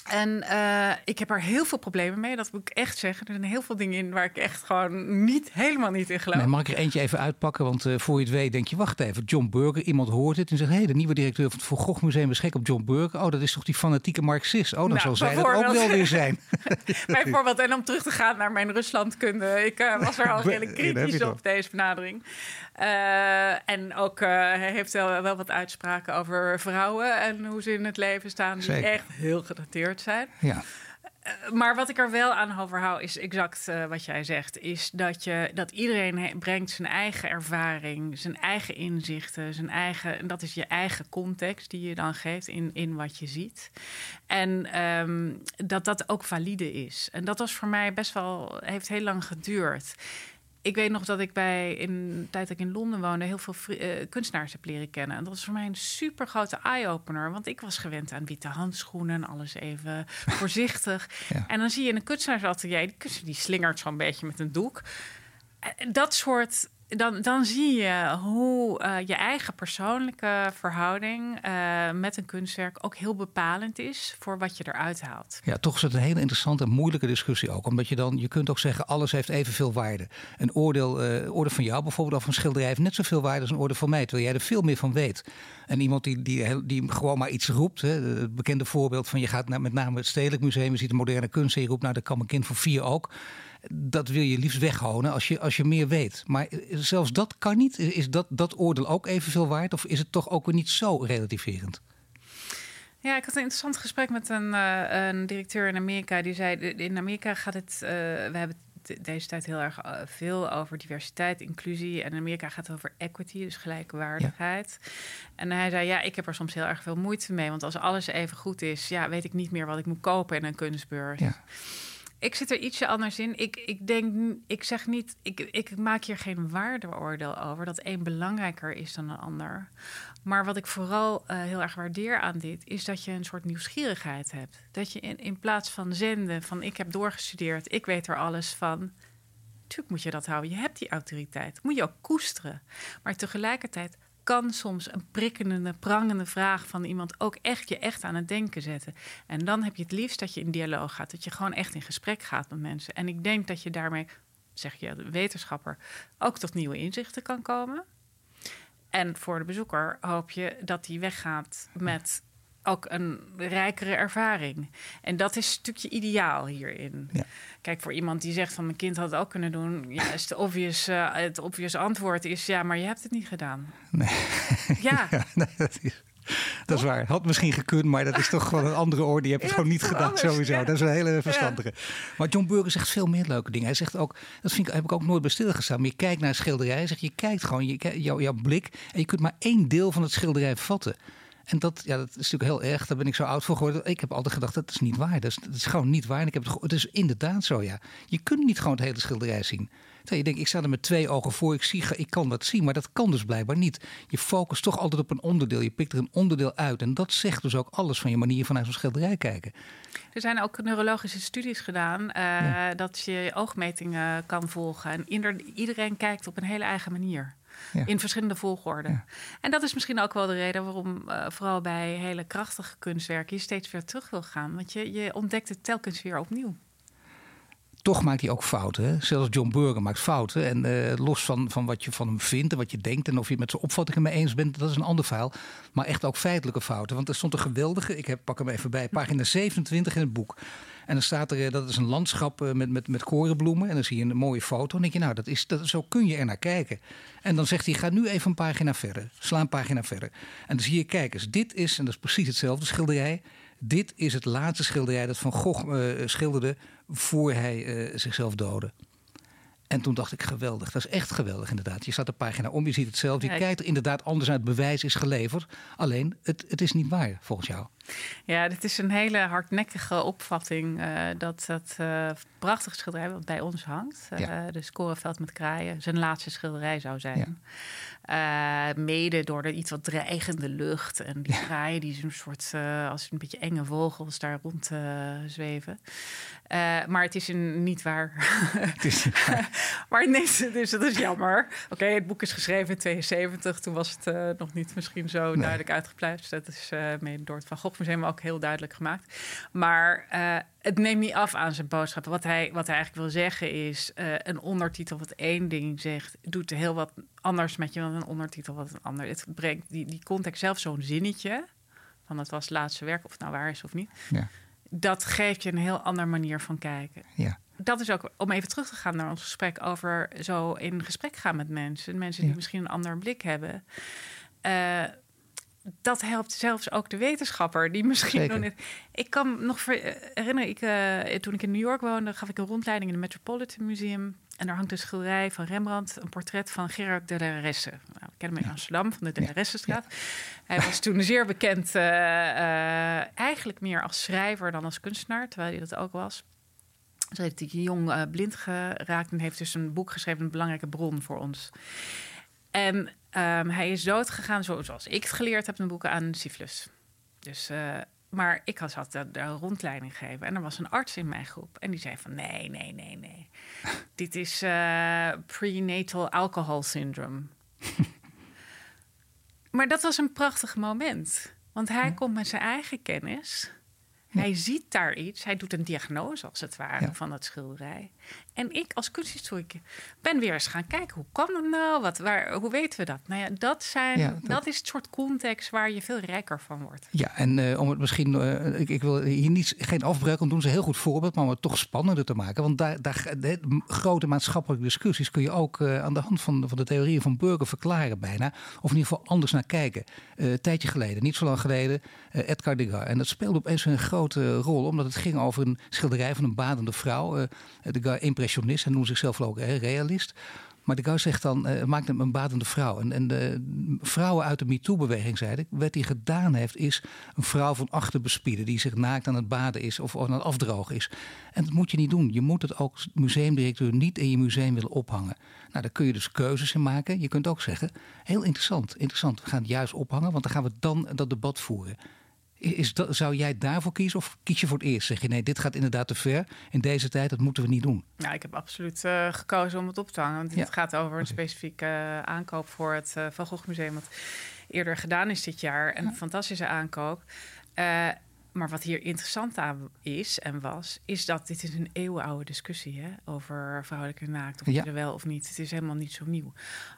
En uh, ik heb er heel veel problemen mee, dat moet ik echt zeggen. Er zijn heel veel dingen in waar ik echt gewoon niet, helemaal niet in geloof. Nee, mag ik er eentje even uitpakken? Want uh, voor je het weet denk je, wacht even, John Burger. Iemand hoort het en zegt, hé, hey, de nieuwe directeur van het Van Gogh Museum is gek op John Burger. Oh, dat is toch die fanatieke Marxist? Oh, dan nou, zal zij dat ook wel weer zijn. bijvoorbeeld, en om terug te gaan naar mijn Ruslandkunde. Ik uh, was er al redelijk kritisch op deze benadering. en ook hij heeft wel, wel wat uitspraken over vrouwen en hoe ze in het leven staan. Die echt heel gedateerd zijn. Ja. Uh, maar wat ik er wel aan overhoud is exact uh, wat jij zegt. Is dat, je, dat iedereen brengt zijn eigen ervaring, zijn eigen inzichten, zijn eigen. En dat is je eigen context die je dan geeft in, in wat je ziet. En um, dat dat ook valide is. En dat was voor mij best wel, heeft heel lang geduurd ik weet nog dat ik bij in de tijd dat ik in Londen woonde heel veel uh, kunstenaars heb leren kennen. En dat was voor mij een super grote eye-opener. Want ik was gewend aan witte handschoenen en alles even voorzichtig. En dan zie je in een kunstenaarsatelier, die kunstenaar die slingert zo'n beetje met een doek. Dat soort dan, dan zie je hoe uh, je eigen persoonlijke verhouding uh, met een kunstwerk ook heel bepalend is voor wat je eruit haalt. Ja, toch is het een hele interessante en moeilijke discussie ook. Omdat je dan, je kunt ook zeggen, alles heeft evenveel waarde. Een oordeel, uh, oordeel van jou bijvoorbeeld of een schilderij heeft net zoveel waarde als een oordeel van mij, terwijl jij er veel meer van weet. En iemand die, die, die gewoon maar iets roept, hè, het bekende voorbeeld van je gaat naar met name het Stedelijk Museum, je ziet de moderne kunst en je roept, nou dat kan mijn kind voor vier ook dat wil je liefst weghouden als je, als je meer weet. Maar zelfs dat kan niet. Is dat, dat oordeel ook evenveel waard? Of is het toch ook weer niet zo relativerend? Ja, ik had een interessant gesprek met een, uh, een directeur in Amerika. Die zei: In Amerika gaat het. Uh, we hebben deze tijd heel erg uh, veel over diversiteit, inclusie. En in Amerika gaat het over equity, dus gelijkwaardigheid. Ja. En hij zei: Ja, ik heb er soms heel erg veel moeite mee. Want als alles even goed is, ja, weet ik niet meer wat ik moet kopen in een kunstbeurs. Ja. Ik zit er ietsje anders in. Ik, ik denk, ik zeg niet, ik, ik maak hier geen waardeoordeel over dat één belangrijker is dan een ander. Maar wat ik vooral uh, heel erg waardeer aan dit, is dat je een soort nieuwsgierigheid hebt. Dat je in, in plaats van zenden van ik heb doorgestudeerd, ik weet er alles van. Tuurlijk moet je dat houden. Je hebt die autoriteit. Moet je ook koesteren. Maar tegelijkertijd kan soms een prikkende, prangende vraag van iemand ook echt je echt aan het denken zetten. En dan heb je het liefst dat je in dialoog gaat, dat je gewoon echt in gesprek gaat met mensen. En ik denk dat je daarmee, zeg je de wetenschapper, ook tot nieuwe inzichten kan komen. En voor de bezoeker hoop je dat die weggaat met ook een rijkere ervaring. En dat is een stukje ideaal hierin. Ja. Kijk, voor iemand die zegt van mijn kind had het ook kunnen doen, ja, is de obvious, uh, het obvious antwoord is ja, maar je hebt het niet gedaan. Nee. Ja. nee, dat is. Dat is waar. Had misschien gekund, maar dat is toch gewoon een andere orde. Je hebt het gewoon niet gedaan, sowieso. Dat is een hele verstandige. Maar John Burger zegt veel meer leuke dingen. Hij zegt ook, dat vind ik, heb ik ook nooit bij stilgestaan. Maar je kijkt naar een schilderij, zeg, je kijkt gewoon, je, jou, jouw blik. En je kunt maar één deel van het schilderij vatten. En dat, ja, dat is natuurlijk heel erg. Daar ben ik zo oud voor geworden. Ik heb altijd gedacht, dat is niet waar. Dat is, dat is gewoon niet waar. En ik heb het, het is inderdaad zo, ja. Je kunt niet gewoon het hele schilderij zien. Terwijl je denkt, ik sta er met twee ogen voor. Ik, zie, ik kan dat zien, maar dat kan dus blijkbaar niet. Je focust toch altijd op een onderdeel. Je pikt er een onderdeel uit. En dat zegt dus ook alles van je manier vanuit zo'n schilderij kijken. Er zijn ook neurologische studies gedaan uh, dat je oogmetingen kan volgen. En iedereen kijkt op een hele eigen manier. In verschillende volgorde. En dat is misschien ook wel de reden waarom uh, vooral bij hele krachtige kunstwerken je steeds weer terug wil gaan. Want je, je ontdekt het telkens weer opnieuw. toch maakt hij ook fouten. Hè? Zelfs John Burger maakt fouten. En uh, los van, van wat je van hem vindt en wat je denkt... en of je het met zijn opvattingen mee eens bent, dat is een ander verhaal. Maar echt ook feitelijke fouten. Want er stond een geweldige, ik heb, pak hem even bij, pagina 27 in het boek... En dan staat er, dat is een landschap met, met, met korenbloemen. En dan zie je een mooie foto. En dan denk je, nou, dat is, dat, zo kun je er naar kijken. En dan zegt hij, ga nu even een pagina verder. Sla een pagina verder. En dan zie je, kijk eens, dit is, en dat is precies hetzelfde schilderij... Dit is het laatste schilderij dat Van Gogh uh, schilderde voor hij uh, zichzelf doodde. En toen dacht ik, geweldig. Dat is echt geweldig inderdaad. Je staat de pagina om, je ziet hetzelfde. Je kijkt er inderdaad anders uit. Bewijs is geleverd. Alleen, het, het is niet waar volgens jou. Ja, dit is een hele hardnekkige opvatting. Uh, dat dat uh, prachtige schilderij wat bij ons hangt. Uh, ja. De Scoreveld met kraaien. Zijn laatste schilderij zou zijn. Ja. mede door de iets wat dreigende lucht. En die kraaien die een soort, als een beetje enge vogels daar rond zweven. maar het is een, niet waar. Het is niet waar. maar nee, dus dat is jammer. Oké, okay, het boek is geschreven in 72. Toen was het nog niet misschien zo nee. duidelijk uitgepluist. Dat is mede door het Van Gogh Museum ook heel duidelijk gemaakt. Maar uh, het neemt niet af aan zijn boodschappen. Wat hij, wat hij eigenlijk wil zeggen is... Uh, een ondertitel wat één ding zegt... doet heel wat anders met je dan een ondertitel wat een ander. Het brengt die, die context zelf zo'n zinnetje... van het was het laatste werk, of het nou waar is of niet... Ja. dat geeft je een heel andere manier van kijken. Ja dat is ook om even terug te gaan naar ons gesprek over zo in gesprek gaan met mensen. Mensen die misschien een ander blik hebben. Uh, dat helpt zelfs ook de wetenschapper die misschien nog niet. Ik kan nog herinneren, ik, uh, toen ik in New York woonde, gaf ik een rondleiding in het Metropolitan Museum. En daar hangt een schilderij van Rembrandt, een portret van Gerard de la Resse. Nou, we kennen hem in Amsterdam, van de De la Ressestraat. Ja. Hij was toen zeer bekend, uh, uh, eigenlijk meer als schrijver dan als kunstenaar, terwijl hij dat ook was. Zo heeft hij jong blind geraakt en heeft dus een boek geschreven, een belangrijke bron voor ons. En um, hij is doodgegaan, zoals ik het geleerd heb in boeken, aan syphilis. Dus, uh, maar ik had, had de, de, rondleiding gegeven en er was een arts in mijn groep. En die zei van nee, nee, nee, nee. Dit is uh, prenatal alcohol syndrome. maar dat was een prachtig moment. Want hij komt met zijn eigen kennis hij ziet daar iets. Hij doet een diagnose, als het ware, van het schilderij. En ik als kunsthistoricus ben weer eens gaan kijken. Hoe kan dat nou? Wat, waar, hoe weten we dat? Nou ja, dat, zijn, dat... is het soort context waar je veel rijker van wordt. Ja, en uh, om het misschien... Uh, ik, ik, wil hier niet, geen afbreuk om doen. ze een heel goed voorbeeld. Maar om het toch spannender te maken. Want daar, daar, de, grote maatschappelijke discussies... kun je ook uh, aan de hand van, van de theorieën van Burger verklaren bijna. Of in ieder geval anders naar kijken. een tijdje geleden, niet zo lang geleden... Edgar Degas. En dat speelde opeens een rol. Omdat het ging over een schilderij van een badende vrouw. Degas impressionist. Hij noemt zichzelf ook realist. Maar de Gauw zegt dan, uh, maakt hem een badende vrouw. En, en de vrouwen uit de MeToo-beweging zeiden... wat hij gedaan heeft, is een vrouw van achter bespieden... die zich naakt aan het baden is of aan het afdrogen is. En dat moet je niet doen. Je moet het ook museumdirecteur niet in je museum willen ophangen. Nou, daar kun je dus keuzes in maken. Je kunt ook zeggen, heel interessant, interessant. We gaan het juist ophangen, want dan gaan we dan dat debat voeren. Is dat, zou jij daarvoor kiezen of kies je voor het eerst? Zeg je nee, dit gaat inderdaad te ver. In deze tijd, dat moeten we niet doen. Nou, ik heb absoluut uh, gekozen om het op te hangen. Want dit gaat over een specifieke uh, aankoop voor het uh, Van Gogh Museum. Wat eerder gedaan is dit jaar. Een fantastische aankoop. Maar wat hier interessant aan is en was, is dat dit is een eeuwenoude discussie hè, over vrouwelijke naakt, of ja. er wel of niet. Het is helemaal niet zo nieuw.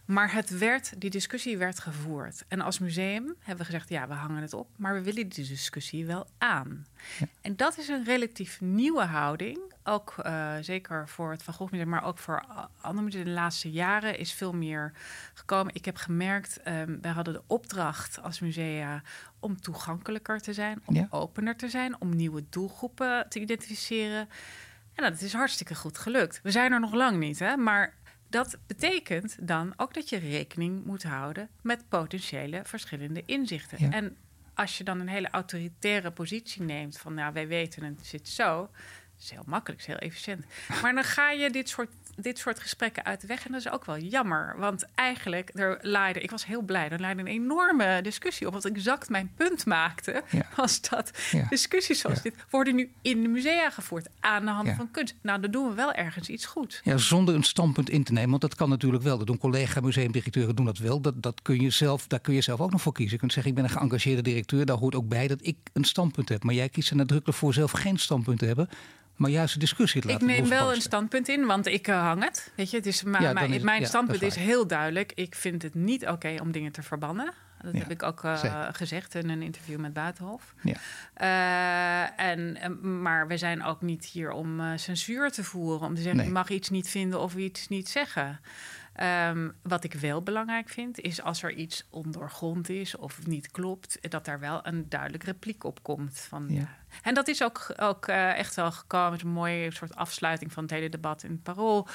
Maar het werd, die discussie werd gevoerd. En als museum hebben we gezegd, ja, we hangen het op, maar we willen die discussie wel aan. Ja. En dat is een relatief nieuwe houding ook uh, zeker voor het Van Gogh Museum, maar ook voor andere musea de laatste jaren is veel meer gekomen. Ik heb gemerkt, um, wij hadden de opdracht als musea om toegankelijker te zijn, om opener te zijn, om nieuwe doelgroepen te identificeren. En dat is hartstikke goed gelukt. We zijn er nog lang niet, hè? maar dat betekent dan ook dat je rekening moet houden met potentiële verschillende inzichten. En als je dan een hele autoritaire positie neemt van, nou, wij weten het zit zo, is heel makkelijk, is heel efficiënt. Maar dan ga je dit soort, dit soort gesprekken uit de weg. En dat is ook wel jammer. Want eigenlijk, er leidde, ik was heel blij, er leidde een enorme discussie op. Wat exact mijn punt maakte, was dat discussies zoals dit worden nu in de musea gevoerd. Aan de hand van kunst. Nou, dan doen we wel ergens iets goed. Ja, zonder een standpunt in te nemen. Want dat kan natuurlijk wel. Dat doen collega-museumdirecteuren doen dat wel. Dat, dat kun je zelf, daar kun je zelf ook nog voor kiezen. Je kunt zeggen, ik ben een geëngageerde directeur. Daar hoort ook bij dat ik een standpunt heb. Maar jij kiest er nadrukkelijk voor zelf geen standpunt te hebben maar juist de discussie Ik neem wel een standpunt in, want ik uh, hang het. Weet je, het is, maar, mijn standpunt is, heel duidelijk. Ik vind het niet oké om dingen te verbannen. Dat heb ik ook uh, gezegd in een interview met Buitenhof. Ja. Uh, en, maar we zijn ook niet hier om censuur te voeren. Om te zeggen, je mag iets niet vinden of iets niet zeggen. Um, wat ik wel belangrijk vind, is als er iets ondergrond is of niet klopt, dat daar wel een duidelijk repliek op komt. Van, ja. En dat is ook, ook uh, echt wel gekomen met een mooie soort afsluiting van het hele debat in het Parool.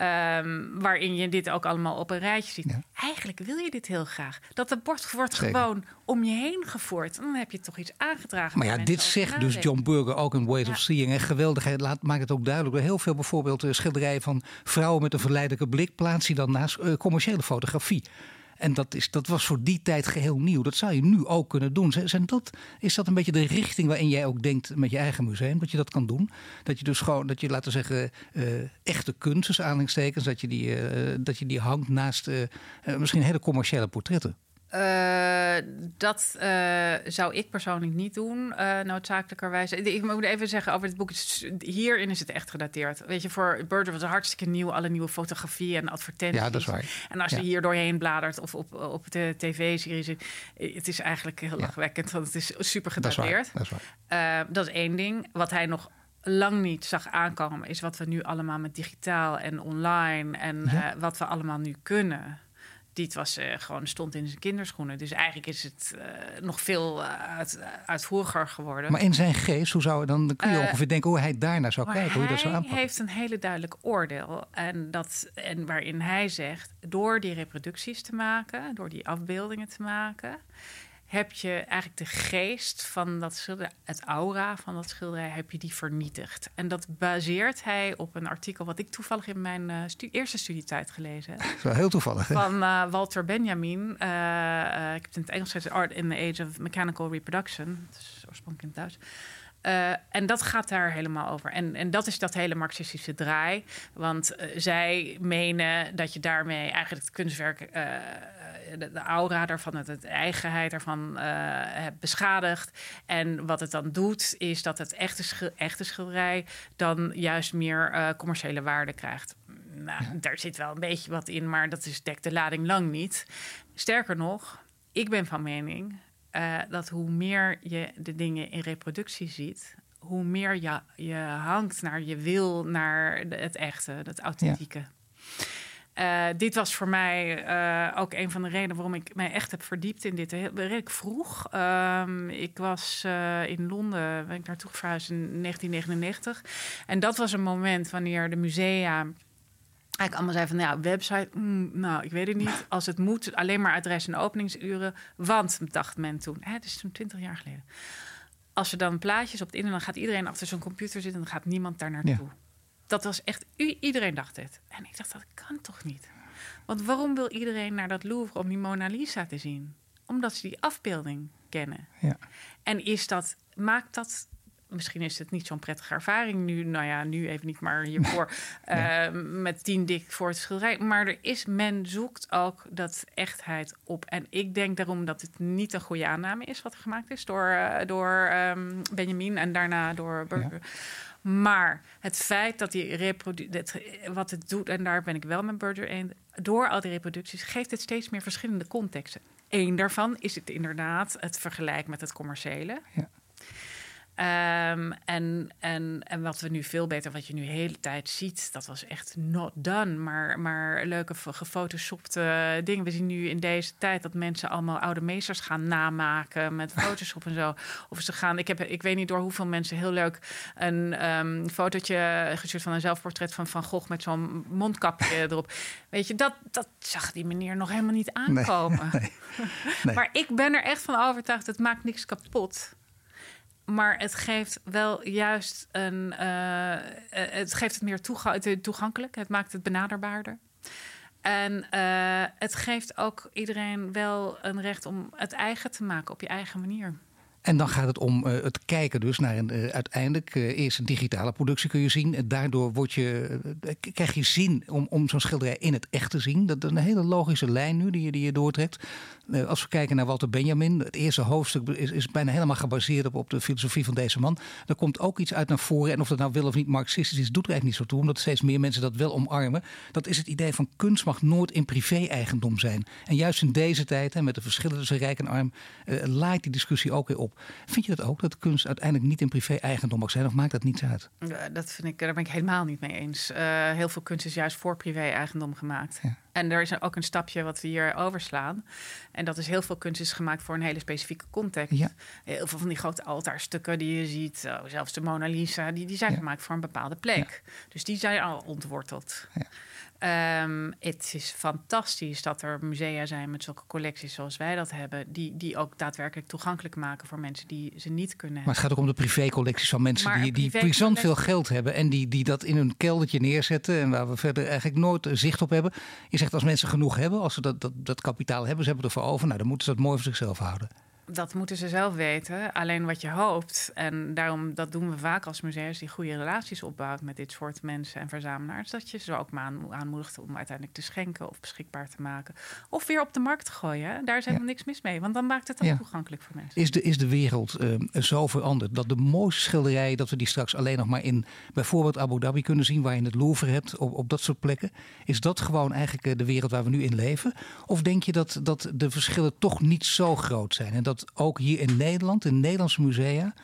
Um, waarin je dit ook allemaal op een rijtje ziet. Ja. Eigenlijk wil je dit heel graag. Dat het bord wordt gewoon om je heen gevoerd. Dan heb je toch iets aangedragen. Maar ja, dit zegt dus John Burger ook in Ways of Seeing. En geweldig, laat, maakt het ook duidelijk. Heel veel bijvoorbeeld uh, schilderijen van vrouwen met een verleidelijke blik... plaats je dan naast uh, commerciële fotografie. En dat, is, dat was voor die tijd geheel nieuw. Dat zou je nu ook kunnen doen. Zijn dat, is dat een beetje de richting waarin jij ook denkt met je eigen museum? Dat je dat kan doen? Dat je dus gewoon, dat je laten we zeggen, uh, echte kunst, dus dat je die, uh, dat je die hangt naast uh, misschien hele commerciële portretten? Uh, dat uh, zou ik persoonlijk niet doen, uh, noodzakelijkerwijs. Ik moet even zeggen over het boek. Hierin is het echt gedateerd. Weet je, voor Bird was het hartstikke nieuw. Alle nieuwe fotografieën en advertenties. Ja, dat is waar. En als je hier doorheen bladert of op, op de tv-series... het is eigenlijk heel lachwekkend, want het is super gedateerd. Dat is, waar. Dat is, waar. dat is één ding. Wat hij nog lang niet zag aankomen... is wat we nu allemaal met digitaal en online... en wat we allemaal nu kunnen dit was uh, gewoon stond in zijn kinderschoenen. Dus eigenlijk is het uh, nog veel uh, uit, uitvoeriger geworden. Maar in zijn geest, hoe zou dan, dan kun je ongeveer denken hoe hij daarnaar zou kijken, hoe je dat zou aanpakken. Hij heeft een hele duidelijk oordeel. En, dat, en waarin hij zegt, door die reproducties te maken, door die afbeeldingen te maken, heb je eigenlijk de geest van dat schilderij, het aura van dat schilderij, heb je die vernietigd. En dat baseert hij op een artikel wat ik toevallig in mijn uh, stu eerste studietijd gelezen heb. Wel heel toevallig. Hè? Van uh, Walter Benjamin. Uh, ik heb het in het Engels gezegd, Art in the Age of Mechanical Reproduction. Dat is oorspronkelijk in het Duits. Uh, en dat gaat daar helemaal over. En, en dat is dat hele marxistische draai. Want uh, zij menen dat je daarmee eigenlijk het kunstwerk, uh, de, de, aura daarvan, het, het eigenheid daarvan hebt beschadigd. En wat het dan doet, is dat het echte, schil, echte schilderij dan juist meer commerciële waarde krijgt. Nou, daar zit wel een beetje wat in, maar dat is, dekt de lading lang niet. Sterker nog, ik ben van mening uh, dat hoe meer je de dingen in reproductie ziet, hoe meer je, je hangt naar je wil, naar de, het echte, het authentieke. Ja. Uh, dit was voor mij uh, ook een van de redenen waarom ik mij echt heb verdiept in dit. Heel, redelijk vroeg. Um, ik was in Londen, ben ik naartoe verhuisd in 1999. En dat was een moment wanneer de musea eigenlijk allemaal zei van, ja, website, mm, nou, ik weet het niet. Als het moet, alleen maar adres en openingsuren. Want, dacht men toen, hè, het is toen twintig jaar geleden. Als er dan plaatjes op het internet, dan gaat iedereen achter zo'n computer zitten... en dan gaat niemand daar naartoe. Ja. Dat was echt, iedereen dacht het. En ik dacht, dat kan toch niet? Want waarom wil iedereen naar dat Louvre om die Mona Lisa te zien? Omdat ze die afbeelding kennen. Ja. En is dat, maakt dat misschien is het niet zo'n prettige ervaring nu. Nou ja, nu even niet, maar hiervoor. ja. uh, met tien dik voor het schilderij. Maar er is, men zoekt ook dat echtheid op. En ik denk daarom dat het niet een goede aanname is wat er gemaakt is door, uh, door um, Benjamin en daarna door Burger. Ja. Maar het feit dat die reproductie, wat het doet, en daar ben ik wel met Burger in, door al die reproducties geeft het steeds meer verschillende contexten. Eén daarvan is het inderdaad het vergelijk met het commerciële. Ja. Um, en, en, en wat we nu veel beter, wat je nu de hele tijd ziet, dat was echt not done. Maar, maar leuke gefotoshopte dingen. We zien nu in deze tijd dat mensen allemaal oude meesters gaan namaken met Photoshop en zo. Of ze gaan, ik, heb, ik weet niet door hoeveel mensen heel leuk een um, fotootje gestuurd van een zelfportret van Van Gogh met zo'n mondkapje erop. Weet je, dat, dat zag die meneer nog helemaal niet aankomen. Nee, nee, nee. maar ik ben er echt van overtuigd, het maakt niks kapot maar het geeft wel juist een. Uh, het geeft het meer toega toegankelijk. Het maakt het benaderbaarder. En uh, het geeft ook iedereen wel een recht om het eigen te maken op je eigen manier. En dan gaat het om uh, het kijken dus naar een, uh, uiteindelijk uh, eerst een digitale productie kun je zien. En daardoor word je, krijg je zin om, om zo'n schilderij in het echt te zien. Dat is een hele logische lijn nu die je, die je doortrekt. als we kijken naar Walter Benjamin, het eerste hoofdstuk is, is bijna helemaal gebaseerd op, op de filosofie van deze man. Er komt ook iets uit naar voren. En of dat nou wel of niet marxistisch is, doet er eigenlijk niet zo toe. Omdat steeds meer mensen dat wel omarmen. Dat is het idee van kunst mag nooit in privé-eigendom zijn. En juist in deze tijd, hè, met de verschillen tussen rijk en arm, laait die discussie ook weer op. Vind je dat ook, dat kunst uiteindelijk niet in privé-eigendom mag zijn? Of maakt dat niets uit? Ja, dat vind ik, daar ben ik helemaal niet mee eens. Uh, heel veel kunst is juist voor privé-eigendom gemaakt. Ja. En er is ook een stapje wat we hier overslaan. En dat is heel veel kunst is gemaakt voor een hele specifieke context. Ja. Heel veel van die grote altaarstukken die je ziet, oh, zelfs de Mona Lisa, die, die zijn gemaakt voor een bepaalde plek. Dus die zijn al ontworteld. Um, het is fantastisch dat er musea zijn met zulke collecties zoals wij dat hebben, die, die ook daadwerkelijk toegankelijk maken voor mensen die ze niet kunnen hebben. Maar het gaat ook om de privécollecties van mensen maar die, die brisant veel geld hebben en die, die dat in hun keldertje neerzetten en waar we verder eigenlijk nooit zicht op hebben. Je zegt als mensen genoeg hebben, als ze dat, dat, dat kapitaal hebben, ze hebben ervoor over, nou dan moeten ze dat mooi voor zichzelf houden dat moeten ze zelf weten. Alleen wat je hoopt, en daarom dat doen we vaak als museums die goede relaties opbouwt met dit soort mensen en verzamelaars, dat je ze ook aanmoedigt om uiteindelijk te schenken of beschikbaar te maken. Of weer op de markt te gooien. Daar is helemaal niks mis mee, want dan maakt het ook toegankelijk voor mensen. Is de, is de wereld uh, zo veranderd dat de mooiste schilderijen, dat we die straks alleen nog maar in bijvoorbeeld Abu Dhabi kunnen zien, waar je het Louvre hebt, op, op dat soort plekken, is dat gewoon eigenlijk eh, de wereld waar we nu in leven? Of denk je dat, dat de verschillen toch niet zo groot zijn en dat ook hier in Nederland, in Nederlandse musea,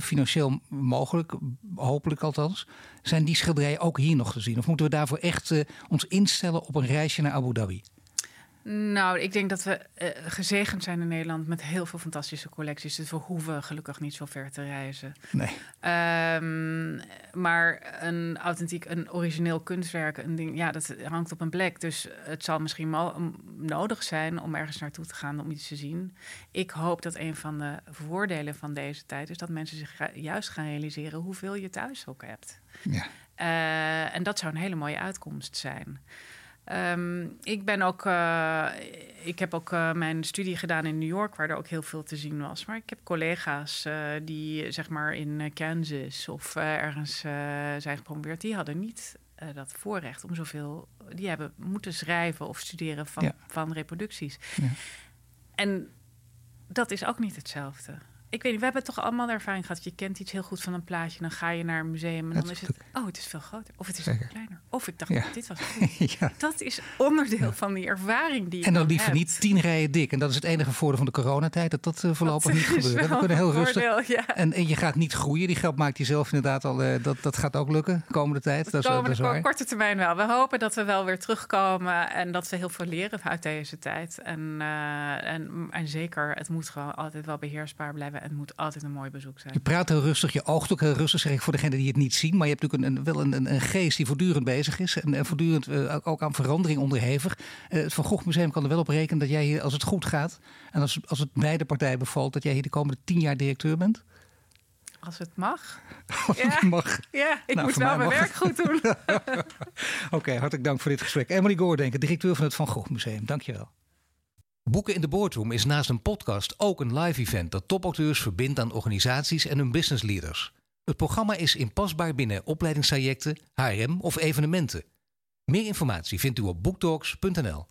financieel mogelijk, hopelijk althans, zijn die schilderijen ook hier nog te zien? Of moeten we daarvoor echt uh, ons instellen op een reisje naar Abu Dhabi? Nou, ik denk dat we uh, gezegend zijn in Nederland met heel veel fantastische collecties. Dus we hoeven gelukkig niet zo ver te reizen. Nee. Um, maar een authentiek, een origineel kunstwerk, een ding, ja, dat hangt op een plek. Dus het zal misschien nodig zijn om ergens naartoe te gaan om iets te zien. Ik hoop dat een van de voordelen van deze tijd is dat mensen zich juist gaan realiseren hoeveel je thuis ook hebt. Ja. Uh, en dat zou een hele mooie uitkomst zijn. Um, ik ben ook, uh, ik heb ook uh, mijn studie gedaan in New York, waar er ook heel veel te zien was. Maar ik heb collega's uh, die zeg maar in Kansas of ergens zijn gepromoveerd, die hadden niet dat voorrecht om zoveel. Die hebben moeten schrijven of studeren van, ja. van reproducties. Ja. En dat is ook niet hetzelfde ik weet niet, we hebben toch allemaal de ervaring gehad. Je kent iets heel goed van een plaatje, dan ga je naar een museum en dan is het, oh, het is veel groter. Of het is veel kleiner. Of ik dacht, ja. dit was goed. ja. Dat is onderdeel van die ervaring die je En dan liever niet tien rijen dik. En dat is het enige voordeel van de coronatijd, dat dat uh, voorlopig niet gebeurt. We kunnen heel rustig. En, en je gaat niet groeien. Die geld maakt je zelf inderdaad al, uh, dat, dat gaat ook lukken komende tijd. Dat, komende, is, dat is korte termijn wel. We hopen dat we wel weer terugkomen en dat we heel veel leren uit deze tijd. En, uh, en, en zeker, het moet gewoon altijd wel beheersbaar blijven en het moet altijd een mooi bezoek zijn. Je praat heel rustig, je oogt ook heel rustig, zeg ik voor degenen die het niet zien. Maar je hebt natuurlijk een, wel een, een, geest die voortdurend bezig is. En, en voortdurend uh, ook aan verandering onderhevig. Uh, het Van Gogh Museum kan er wel op rekenen dat jij hier, als het goed gaat... en als, als het beide partijen bevalt, dat jij hier de komende tien jaar directeur bent? Als het mag. Als ja. het mag. Ja, ik nou, moet wel mijn werk goed doen. Oké, okay, hartelijk dank voor dit gesprek. Emily Goordenken, directeur van het Van Gogh Museum. Dankjewel. Boeken in de Boardroom is naast een podcast ook een live event dat topauteurs verbindt aan organisaties en hun business leaders. Het programma is inpasbaar binnen opleidingstrajecten, HRM of evenementen. Meer informatie vindt u op booktalks.nl.